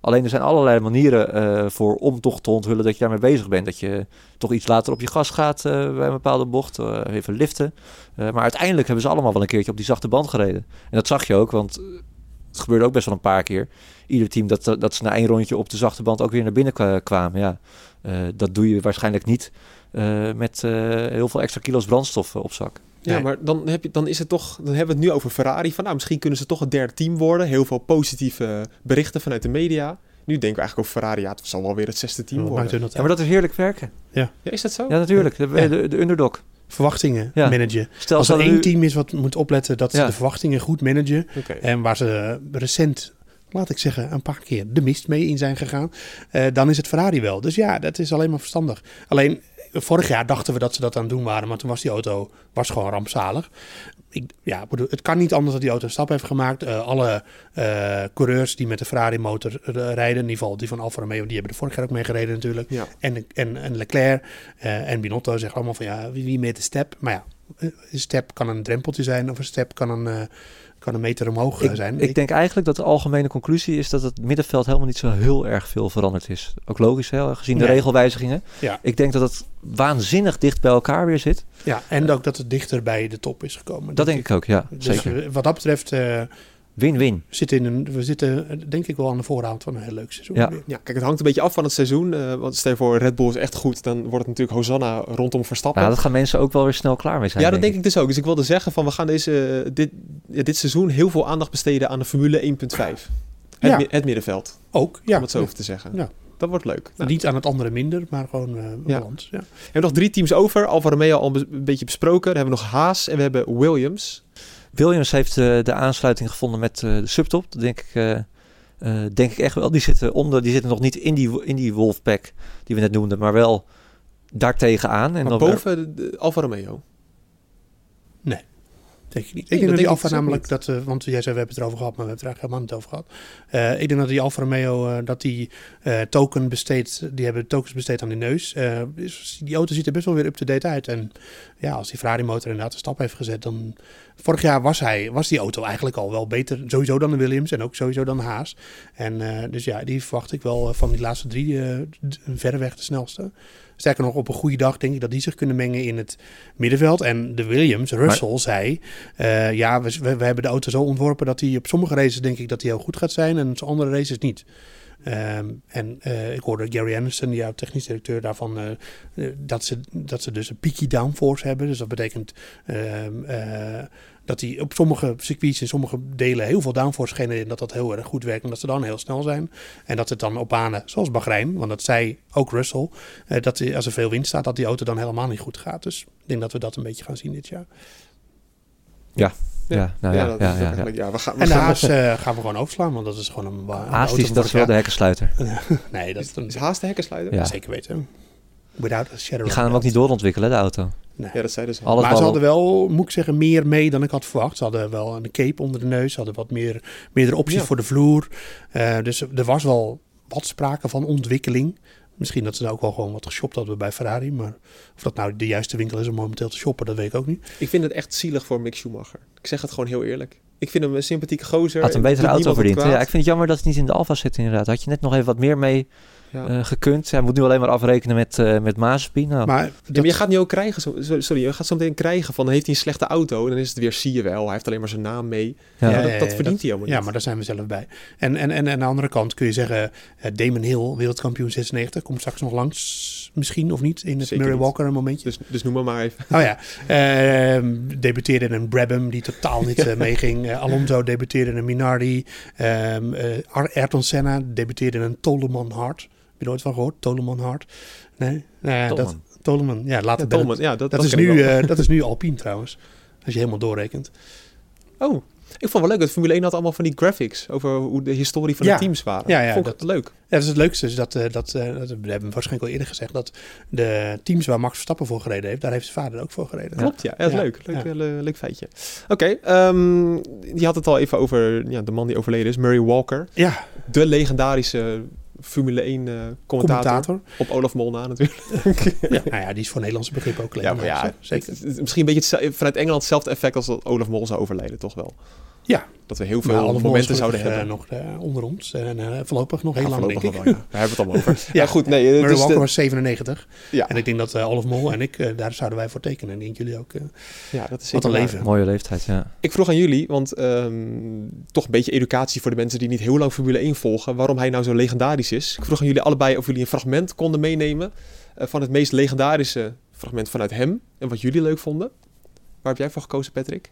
Alleen er zijn allerlei manieren eh, voor om toch te onthullen dat je daarmee bezig bent. Dat je toch iets later op je gas gaat eh, bij een bepaalde bocht, eh, even liften. Eh, maar uiteindelijk hebben ze allemaal wel een keertje op die zachte band gereden. En dat zag je ook, want het gebeurde ook best wel een paar keer. Ieder team dat, dat ze na één rondje op de zachte band ook weer naar binnen kwa- kwamen. Ja, eh, dat doe je waarschijnlijk niet eh, met eh, heel veel extra kilo's brandstof op zak. Ja, Nee. maar dan, heb je, dan is het toch, dan hebben we het nu over Ferrari. Van nou, misschien kunnen ze toch het derde team worden. Heel veel positieve berichten vanuit de media. Nu denken we eigenlijk over Ferrari. Ja, het zal wel weer het zesde team worden. Ja, maar dat is heerlijk werken. Ja, is dat zo? Ja, natuurlijk. De, de underdog. Verwachtingen Ja. managen. Stel, Als er één team is wat moet opletten dat ze de verwachtingen goed managen. En waar ze recent, laat ik zeggen, een paar keer de mist mee in zijn gegaan. eh, dan is het Ferrari wel. Dus ja, dat is alleen maar verstandig. Alleen, vorig jaar dachten we dat ze dat aan het doen waren. Maar toen was die auto was gewoon rampzalig. Ik, ja, bedoel, het kan niet anders dat die auto een stap heeft gemaakt. Eh, alle eh, coureurs die met de Ferrari motor eh, rijden, in ieder geval die van Alfa Romeo, die hebben er vorig jaar ook mee gereden natuurlijk. Ja. En, en, en Leclerc en Binotto zeggen allemaal van ja, wie, wie meet de step? Maar ja, een step kan een drempeltje zijn of een step kan een, kan een meter omhoog eh, Ik, zijn. ik denk eigenlijk dat de algemene conclusie is dat het middenveld helemaal niet zo heel erg veel veranderd is. Ook logisch, hè, gezien de Nee. regelwijzigingen. Ja. Ik denk dat het waanzinnig dicht bij elkaar weer zit. ja, en ook dat het dichter bij de top is gekomen. Dat denk ik ook, ja. Dus Zeker. eh, wat dat betreft eh, Win-win. zitten in een, we zitten eh, denk ik wel aan de voorhand van een heel leuk seizoen. Ja. Ja, kijk, het hangt een beetje af van het seizoen. eh, want stel je voor, Red Bull is echt goed. Dan wordt het natuurlijk Hosanna rondom Verstappen. Nou, dat gaan mensen ook wel weer snel klaar mee zijn. ja, dat denk ik dus ook. Dus ik wilde zeggen van we gaan deze, dit, ja, dit seizoen heel veel aandacht besteden aan de Formule 1.5. Het, Ja. mi- het middenveld, Ook, ja. om het zo even te zeggen. Ja. Dat wordt leuk. Nou, Niet aan het andere minder, maar gewoon eh Ja. balans. Ja. we hebben nog drie teams over. Alfa Romeo al een beetje besproken. Dan hebben we nog Haas en we hebben Williams. Williams heeft eh, de aansluiting gevonden met eh, de subtop. Dat denk ik, eh, eh, denk ik echt wel. Die zitten, onder, die zitten nog niet in die, in die Wolfpack die we net noemden, maar wel daartegen aan. En Maar dan boven de, de Alfa Romeo. Denk ik niet. Nee, ik denk dat dat die Alfa dus namelijk, dat, eh, want jij zei we hebben het erover gehad, maar we hebben het er eigenlijk helemaal niet over gehad. Eh, ik denk dat die Alfa Romeo, eh, dat die eh, token besteedt, die hebben tokens besteed aan die neus. Die auto ziet er best wel weer up-to-date uit. En ja, als die Ferrari motor inderdaad een stap heeft gezet, dan... Vorig jaar was, hij, was die auto eigenlijk al wel beter, sowieso dan de Williams en ook sowieso dan de Haas. En eh, dus ja, die verwacht ik wel eh, van die laatste drie eh, d- verreweg de snelste. Sterker nog, op een goede dag denk ik dat die zich kunnen mengen in het middenveld. En de Williams, Russell, zei... eh, ja, we, we, we hebben de auto zo ontworpen dat hij op sommige races denk ik dat hij heel goed gaat zijn. En op andere races niet. Ehm, en eh, ik hoorde Gary Anderson, die technisch directeur daarvan, eh, dat, ze, dat ze dus een peaky downforce hebben. Dus dat betekent ehm, eh, dat hij op sommige circuits in sommige delen heel veel downforce genereert. En dat dat heel erg goed werkt en dat ze dan heel snel zijn. En dat het dan op banen zoals Bahrein, want dat zei ook Russell, dat die, als er veel wind staat, dat die auto dan helemaal niet goed gaat. Dus ik denk dat we dat een beetje gaan zien dit jaar. Ja, nou ja, dat ja, ja, ja, we gaan, we En de gaan- Haas eh, gaan we gewoon overslaan, want dat is gewoon een... een Haast auto is, van dat is wel de hekkensluiter. Nee, dat is een, Is Haas de hekkensluiter? Ja. zeker weten. Without a shadow Die of gaan hem ook niet doorontwikkelen, de auto. Nee. Ja, dat zeiden ze. Alles maar ze hadden wel, moet ik zeggen, meer mee dan ik had verwacht. Ze hadden wel een cape onder de neus. Ze hadden wat meer, meerdere opties Ja. voor de vloer. Eh, dus er was wel wat sprake van ontwikkeling. Misschien dat ze nou ook wel gewoon wat geshopt hadden bij Ferrari. Maar of dat nou de juiste winkel is om momenteel te shoppen, dat weet ik ook niet. Ik vind het echt zielig voor Mick Schumacher. Ik zeg het gewoon heel eerlijk. Ik vind hem een sympathieke gozer. Had een betere auto verdiend. Ja, ik vind het jammer dat het niet in de Alfa zit inderdaad. Had je net nog even wat meer mee Ja. eh, gekund. Hij moet nu alleen maar afrekenen met, eh met Mazepin. Nou, Maar, Ja, dat, maar je gaat nu ook krijgen, sorry, je gaat zo meteen krijgen van, heeft hij een slechte auto en dan is het weer, zie je wel, hij heeft alleen maar zijn naam mee. ja. Ja, Ja, dat, ja, dat ja, verdient dat- hij helemaal ja, niet. maar daar zijn we zelf bij. En, en, en, en aan de andere kant kun je zeggen, eh, Damon Hill, wereldkampioen 96, komt straks nog langs, misschien of niet, in het Zeker Murray niet. Walker een momentje. Dus, dus noem maar maar even. Oh ja, Ehm debuteerde in een Brabham die totaal niet eh, meeging. Alonso debuteerde in een Minardi. Ehm eh, Ar- Ayrton Senna debuteerde in een Toleman Hart. Heb je er ooit van gehoord? Toleman Hart. Nee, nou ja, dat. Toleman. Ja, later Ja, ja, dat, Dat, is nu, eh, dat is nu Alpine trouwens. Als je helemaal doorrekent. Oh, ik vond wel leuk dat Formule 1 had allemaal van die graphics over hoe de historie van Ja. de teams waren. Ja, ja, vond ik dat- leuk. Ja, dat is het leukste. Is dat, eh, dat, eh, dat we hebben waarschijnlijk al eerder gezegd. Dat de teams waar Max Verstappen voor gereden heeft, daar heeft zijn vader ook voor gereden. Klopt, ja. ja, dat is leuk. Leuk, le- leuk feitje. Oké, ehm, je had het al even over ja, de man die overleden is, Murray Walker. Ja, De legendarische Formule 1 eh commentator. commentator. Op Olaf Mol na natuurlijk. Ja, nou ja, die is voor Nederlandse begrip ook Ja, maar ja, zeker. het- het- misschien een beetje vanuit Engeland hetzelfde effect als dat Olaf Mol zou overlijden, toch wel? Ja. Dat we heel veel momenten zouden gelukkig, hebben. eh, nog eh, onder ons. En eh, voorlopig nog heel Ja, lang, denk ik. ja. Daar hebben we het allemaal over. ja. Ja. goed. Nee, eh, Murray dus Walker de- was 97. ja, En ik denk dat eh Olaf Mol en ik, eh, daar zouden wij voor tekenen. En ik denk jullie ook. eh, ja, dat is wat een leven. Mooie leeftijd, ja. Ik vroeg aan jullie, want ehm, toch een beetje educatie voor de mensen die niet heel lang Formule 1 volgen, waarom hij nou zo legendarisch is. Ik vroeg aan jullie allebei of jullie een fragment konden meenemen eh, van het meest legendarische fragment vanuit hem en wat jullie leuk vonden. Waar heb jij voor gekozen, Patrick?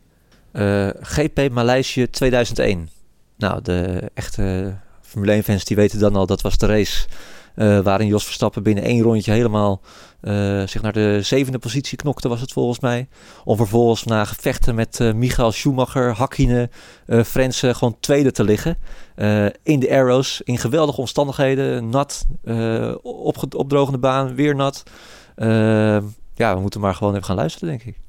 Eh, GP Maleisië 2001. Nou, de echte Formule 1 fans die weten dan al, dat was de race eh, waarin Jos Verstappen binnen één rondje helemaal eh, zich naar de zevende positie knokte, was het volgens mij. Om vervolgens na gevechten met eh Michael Schumacher, Hakkinen, eh Frenzen gewoon tweede te liggen. Eh, in de arrows, in geweldige omstandigheden, nat, eh, opdrogende baan, weer nat. Eh, ja, we moeten maar gewoon even gaan luisteren, denk ik.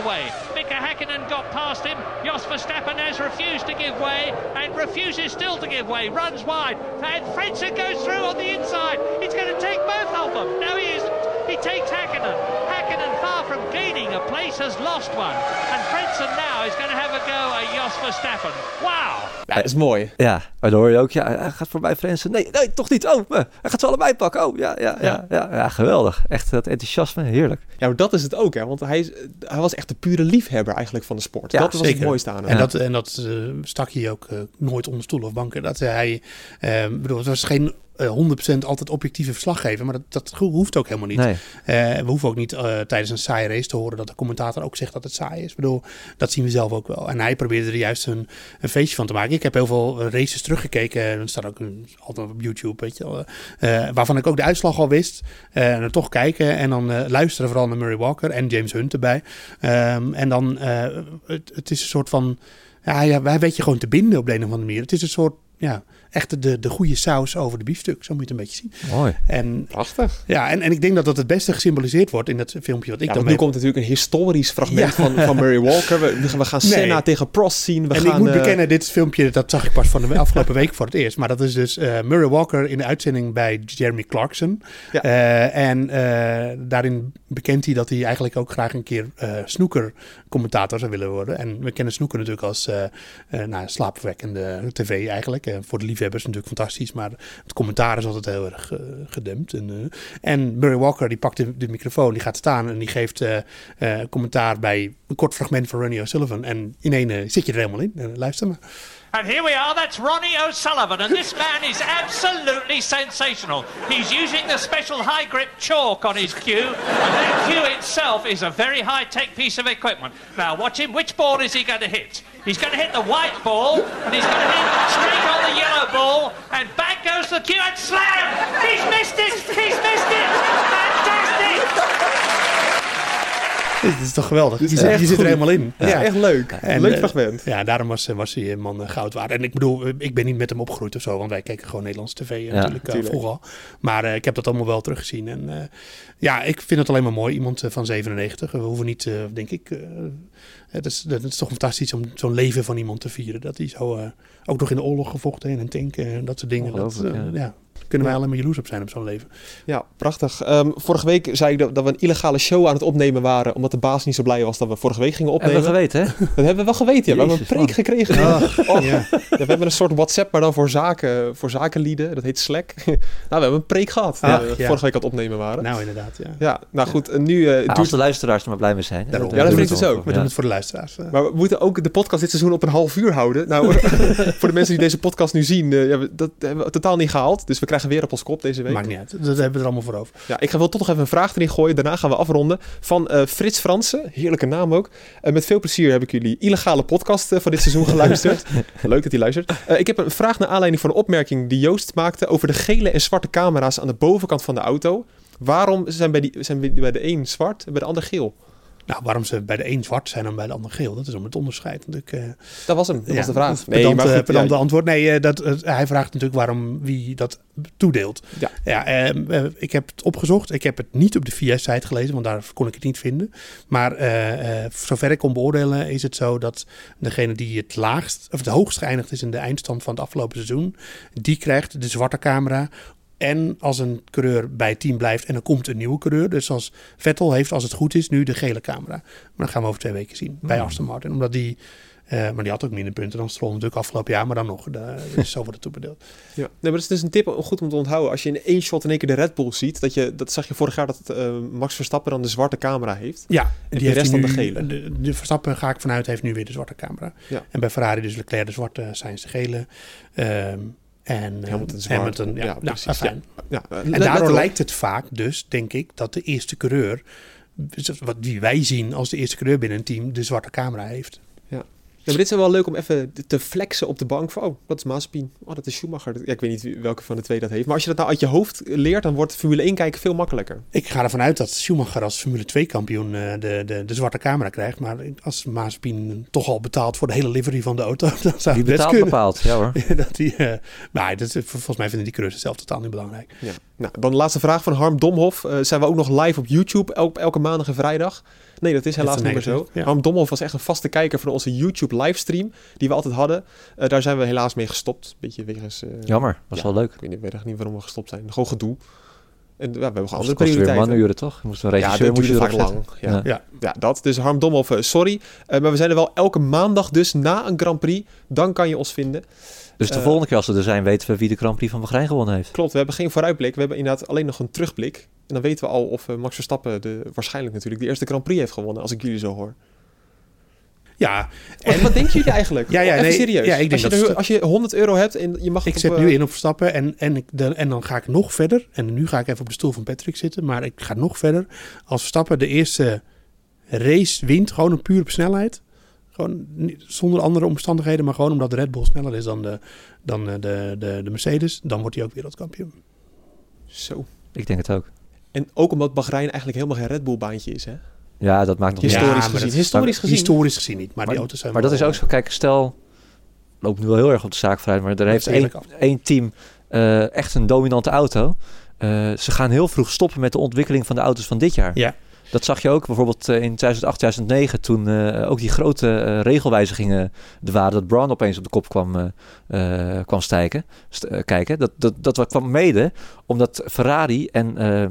The way. Mika Hakkinen got past him. Jos Verstappen has refused to give way and refuses still to give way. Runs wide. And Frentzen goes through on the inside. He's going to take both of them. No, he isn't. He takes Hakkinen. Hakkinen, far from gaining a place, has lost one. And Frentzen now is going to have a go at Jos Verstappen. Wow. Ja, dat is mooi. Ja, maar dan hoor je ook, ja, hij gaat voorbij Frenzen. Nee, nee, toch niet. Oh, eh, hij gaat ze allebei pakken. Oh, ja, ja, ja, ja, ja, geweldig. Echt dat enthousiasme, heerlijk. Ja, maar dat is het ook, hè? Want hij, is, hij was echt de pure liefhebber eigenlijk van de sport. Ja, dat was het zeker. mooiste aan hem. En dat, en dat eh, stak hij ook eh, nooit onder stoelen of banken. Dat hij, eh, bedoel, het was geen eh, 100% altijd objectieve verslaggever, maar dat, dat hoeft ook helemaal niet. Nee, Eh, we hoeven ook niet eh, tijdens een saaie race te horen dat de commentator ook zegt dat het saai is. Ik bedoel, dat zien we zelf ook wel. En hij probeerde er juist een, een feestje van te maken. Ik heb heel veel eh, races teruggekeken. Dat staat ook altijd op YouTube, weet je wel. Eh, waarvan ik ook de uitslag al wist. Eh, en dan toch kijken en dan eh, luisteren vooral naar Murray Walker en James Hunt erbij. Ehm, en dan, eh, het, het is een soort van... Ja, ja, wij weet je gewoon te binden op de een of andere manier. Het is een soort, ja, echt de, de goede saus over de biefstuk. Zo moet je het een beetje zien. mooi. En Prachtig. ja, en, en ik denk dat dat het beste gesymboliseerd wordt in dat filmpje wat ik Ja, dan want nu komt natuurlijk een historisch fragment Ja. van, van Murray Walker. We, we gaan Nee. Senna tegen Prost zien. We en gaan, ik moet eh, bekennen, dit filmpje, dat zag ik pas van de afgelopen week voor het eerst. Maar dat is dus eh, Murray Walker in de uitzending bij Jeremy Clarkson. Ja. Eh, en eh, daarin bekent hij dat hij eigenlijk ook graag een keer eh snoeker commentator zou willen worden. En we kennen snoeker natuurlijk als nou, slaapverwekkende tv eigenlijk. Voor de liefhebbers natuurlijk fantastisch, maar het commentaar is altijd heel erg eh, gedempt. En, eh, en Murray Walker die pakt de, de microfoon, die gaat staan en die geeft eh, commentaar bij een kort fragment van Ronnie O'Sullivan. En in eh, zit je er helemaal in. Luister maar. And here we are, that's Ronnie O'Sullivan, and this man is absolutely sensational. He's using the special high grip chalk on his cue, and that cue itself is a very high tech piece of equipment. Now, watch him, which ball is he going to hit? He's going to hit the white ball, and he's going to hit straight on the yellow ball, and back goes the cue, and slam! He's missed it! He's missed it! Fantastic! Dit is toch geweldig? Je, zit- je echt zit er helemaal in. Is echt leuk. En, leuk eh, fragment. Ja, daarom was, was hij een man eh, goud waard. En ik bedoel, eh, ik ben niet met hem opgegroeid of zo, want wij keken gewoon Nederlandse tv eh, natuurlijk eh, tuurlijk. vroeger al. Maar eh, ik heb dat allemaal wel teruggezien. En eh, ja, ik vind het alleen maar mooi. Iemand eh, van 97. We hoeven niet, eh, denk ik. eh, het, is, het is toch fantastisch om zo'n leven van iemand te vieren. Dat hij zo eh, ook nog in de oorlog gevochten in een tank en dat soort dingen. Dat, eh, ja. ja. Kunnen wij alleen maar jaloers op zijn op zo'n leven. Ja, prachtig. Ehm, vorige week zei ik dat, dat we een illegale show aan het opnemen waren, omdat de baas niet zo blij was dat we vorige week gingen Hebben opnemen. we geweten, hè? Dat hebben we wel geweten, ja. We hebben een preek man. gekregen. Oh, Ja. Ja, we hebben een soort WhatsApp, maar dan voor, zaken, voor zakenlieden. Dat heet Slack. nou, we hebben een preek gehad. Ach, eh, ja. Vorige week aan het opnemen waren. Nou, inderdaad. Ja. ja, nou goed. Nu eh, Ja, als de luisteraars er maar blij mee zijn. Daarom. Ja, dat vind we ik dus het ook. We Ja. doen het voor de luisteraars. eh. Maar we moeten ook de podcast dit seizoen op een half uur houden. Nou, voor de mensen die deze podcast nu zien, ja, we- dat hebben we totaal niet gehaald. Dus we krijgen weer op ons kop deze week. Maakt niet uit. Dat hebben we er allemaal voor over. Ja, ik ga wel toch nog even een vraag erin gooien. Daarna gaan we afronden. Van eh, Frits Fransen, heerlijke naam ook. Eh, met veel plezier heb ik jullie illegale podcast eh, van dit seizoen geluisterd. Leuk dat hij luistert. Ik heb een vraag naar aanleiding van een opmerking die Joost maakte over de gele en zwarte camera's aan de bovenkant van de auto. Waarom zijn bij, die, zijn bij de een zwart en bij de ander geel? Nou, waarom ze bij de een zwart zijn en bij de ander geel, dat is om het onderscheid. natuurlijk. eh, Dat was hem, dat was de vraag. Nee, pedant, maar goed, pedante ja, antwoord. Nee, eh, dat, eh, hij vraagt natuurlijk waarom wie dat toedeelt. Ja. ja ehm, eh, ik heb het opgezocht. Ik heb het niet op de VS-site gelezen, want daar kon ik het niet vinden. Maar zover ik kon beoordelen, is het zo dat degene die het laagst of het hoogst geëindigd is in de eindstand van het afgelopen seizoen, die krijgt de zwarte camera. En als een coureur bij het team blijft en er komt een nieuwe coureur. Dus als Vettel heeft, als het goed is, nu de gele camera. Maar dat gaan we over twee weken zien bij Aston Martin. Omdat die, eh, maar die had ook minder punten dan Stroll natuurlijk afgelopen jaar. Maar dan nog, de, dus zo wordt het toebedeeld. Ja, nee, maar dat is dus een tip goed om te onthouden. Als je in één shot in één keer de Red Bull ziet, dat, je, dat zag je vorig jaar dat eh, Max Verstappen dan de zwarte camera heeft. Ja, de die heeft rest dan de gele. De, de Verstappen, ga ik vanuit, heeft nu weer de zwarte camera. Ja. En bij Ferrari dus Leclerc de zwarte, Sainz de gele. Ehm, en eh, Hamilton zwart. Hamilton, ja, Ja, nou. Ja, eh, En daardoor lijkt het vaak dus, denk ik, dat de eerste coureur, wat die wij zien als de eerste coureur binnen een team, de zwarte camera heeft. Ja, maar dit is wel leuk om even te flexen op de bank. Van, oh, dat is Mazepin. Oh, dat is Schumacher. Ja, ik weet niet welke van de twee dat heeft. Maar als je dat nou uit je hoofd leert, dan wordt Formule 1 kijken veel makkelijker. Ik ga ervan uit dat Schumacher als Formule 2 kampioen eh, de, de, de zwarte camera krijgt. Maar als Mazepin toch al betaalt voor de hele livery van de auto, dan zou Die betaalt bepaalt, ja hoor. dat die, eh, maar dat is, volgens mij vinden die coureurs zelf totaal niet belangrijk. Ja. Nou, dan de laatste vraag van Harm Domhof. Eh, zijn we ook nog live op YouTube elke, elke maandag en vrijdag? Nee, dat is helaas is niet meer zo. ja. Harm Domhof was echt een vaste kijker van onze YouTube livestream die we altijd hadden. Eh, daar zijn we helaas mee gestopt. Beetje wegens... eh, Jammer, was Ja. wel leuk. Ik weet, niet, weet echt niet waarom we gestopt zijn. Gewoon gedoe. En ja, we hebben gewoon Kost, andere kost weer prioriteiten. manuren toch? Je moest een Ja, regisseur dat moest je vaak lang. Ja. Ja. Ja. Ja, dat. Dus Harm Domhoff, eh, sorry. Eh, maar we zijn er wel elke maandag dus na een Grand Prix. Dan kan je ons vinden. Dus de Eh, volgende keer als we er zijn, weten we wie de Grand Prix van Bahrein gewonnen heeft. Klopt, we hebben geen vooruitblik. We hebben inderdaad alleen nog een terugblik. En dan weten we al of eh, Max Verstappen de, waarschijnlijk natuurlijk de eerste Grand Prix heeft gewonnen. Als ik jullie zo hoor. Ja, En wat denken jullie eigenlijk? Ja, ja, Even nee, serieus. ja, ik denk als, je dat er- als je 100 euro hebt en je mag ik op, zet eh, nu in op Verstappen en, en, ik, de, en dan ga ik nog verder. En nu ga ik even op de stoel van Patrick zitten, maar ik ga nog verder. Als Verstappen de eerste race wint, gewoon een puur op snelheid. Gewoon niet- zonder andere omstandigheden, maar gewoon omdat de Red Bull sneller is dan de, dan eh, de, de, de Mercedes. Dan wordt hij ook wereldkampioen. Zo. Ik denk het ook. En ook omdat Bahrein eigenlijk helemaal geen Red Bull baantje is. Hè? Ja, dat maakt nog niet Historisch maar gezien. dat- Historisch maar gezien. Historisch gezien niet, maar, Maar- die auto's zijn Maar dat wel- is ook zo. Kijk, stel, loop nu wel heel erg op de zaak vooruit, maar er heeft één team eh, echt een dominante auto. Eh, ze gaan heel vroeg stoppen met de ontwikkeling van de auto's van dit jaar. Ja. Dat zag je ook bijvoorbeeld eh, in 2008, 2009, toen eh, ook die grote eh, regelwijzigingen er waren, dat Brown opeens op de kop kwam, eh, kwam stijken, st- kijken. Dat, dat, dat kwam mede omdat Ferrari en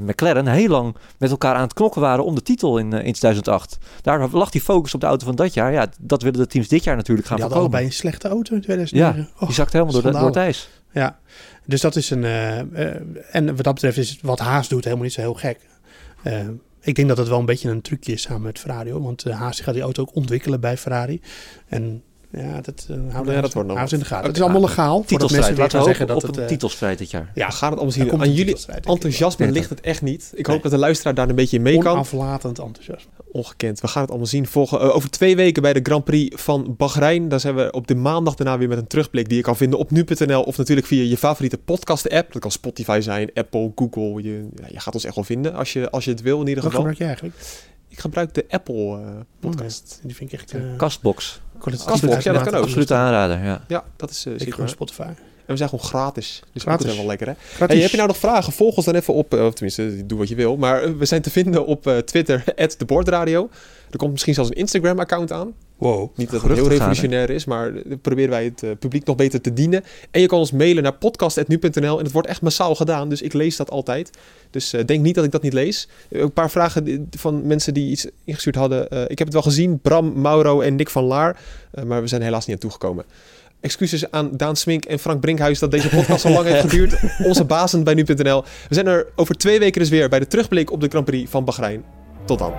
McLaren heel lang met elkaar aan het knokken waren om de titel in, eh, in 2008. Daar lag die focus op de auto van dat jaar. Ja, dat willen de teams dit jaar natuurlijk gaan Die hadden voorkomen. allebei een slechte auto in 2009. Die zakt helemaal door, de, door het ijs. Ja, dus dat is een. en wat dat betreft is wat Haas doet helemaal niet zo heel gek. Eh, ik denk dat het wel een beetje een trucje is samen met Ferrari. Hoor, want eh, Haas gaat die auto ook ontwikkelen bij Ferrari. En ja, dat uh, houden Ja, dat wordt nog wat. in de gaten. Het is allemaal legaal. Titelstrijd. Laten we zeggen dat op het... een eh, titelstrijd dit jaar. ja, We gaan het allemaal zien. Aan jullie enthousiasme ligt het echt niet. Ik Nee. hoop dat de luisteraar daar een beetje mee kan. Onaflatend enthousiasme. Ongekend. We gaan het allemaal zien. Volgen, eh, over twee weken bij de Grand Prix van Bahrein. Dan zijn we op de maandag daarna weer met een terugblik die je kan vinden op nu.nl. Of natuurlijk via je favoriete podcast app. Dat kan Spotify zijn, Apple, Google. Je, ja, je gaat ons echt wel vinden als je, als je het wil in ieder Wat geval. gebruik je eigenlijk? Ik gebruik de Apple eh, podcast. Die vind ik echt... eh, Kastbox. Ja, dat kan ook. Absoluut aanrader, ja. Ja, dat is uh, Ik gewoon Spotify. En we zijn gewoon gratis. Dus Gratis. dat is wel lekker hè. Hey, heb je nou nog vragen? Volg ons dan even op, eh, of tenminste, doe wat je wil. Maar eh, we zijn te vinden op eh, Twitter, @debordradio. Er komt misschien zelfs een Instagram-account aan. Wow. Niet dat het heel revolutionair is, maar proberen wij het eh, publiek nog beter te dienen. En je kan ons mailen naar podcast.nu.nl en het wordt echt massaal gedaan, dus ik lees dat altijd. Dus eh, denk niet dat ik dat niet lees. Eh, een paar vragen van mensen die iets ingestuurd hadden. Ik heb het wel gezien, Bram, Mauro en Nick van Laar, maar we zijn helaas niet aan toegekomen. Excuses aan Daan Smink en Frank Brinkhuis dat deze podcast zo lang heeft geduurd. Onze bazen bij nu.nl. We zijn er over twee weken dus weer bij de terugblik op de Grand Prix van Bahrein. Tot dan.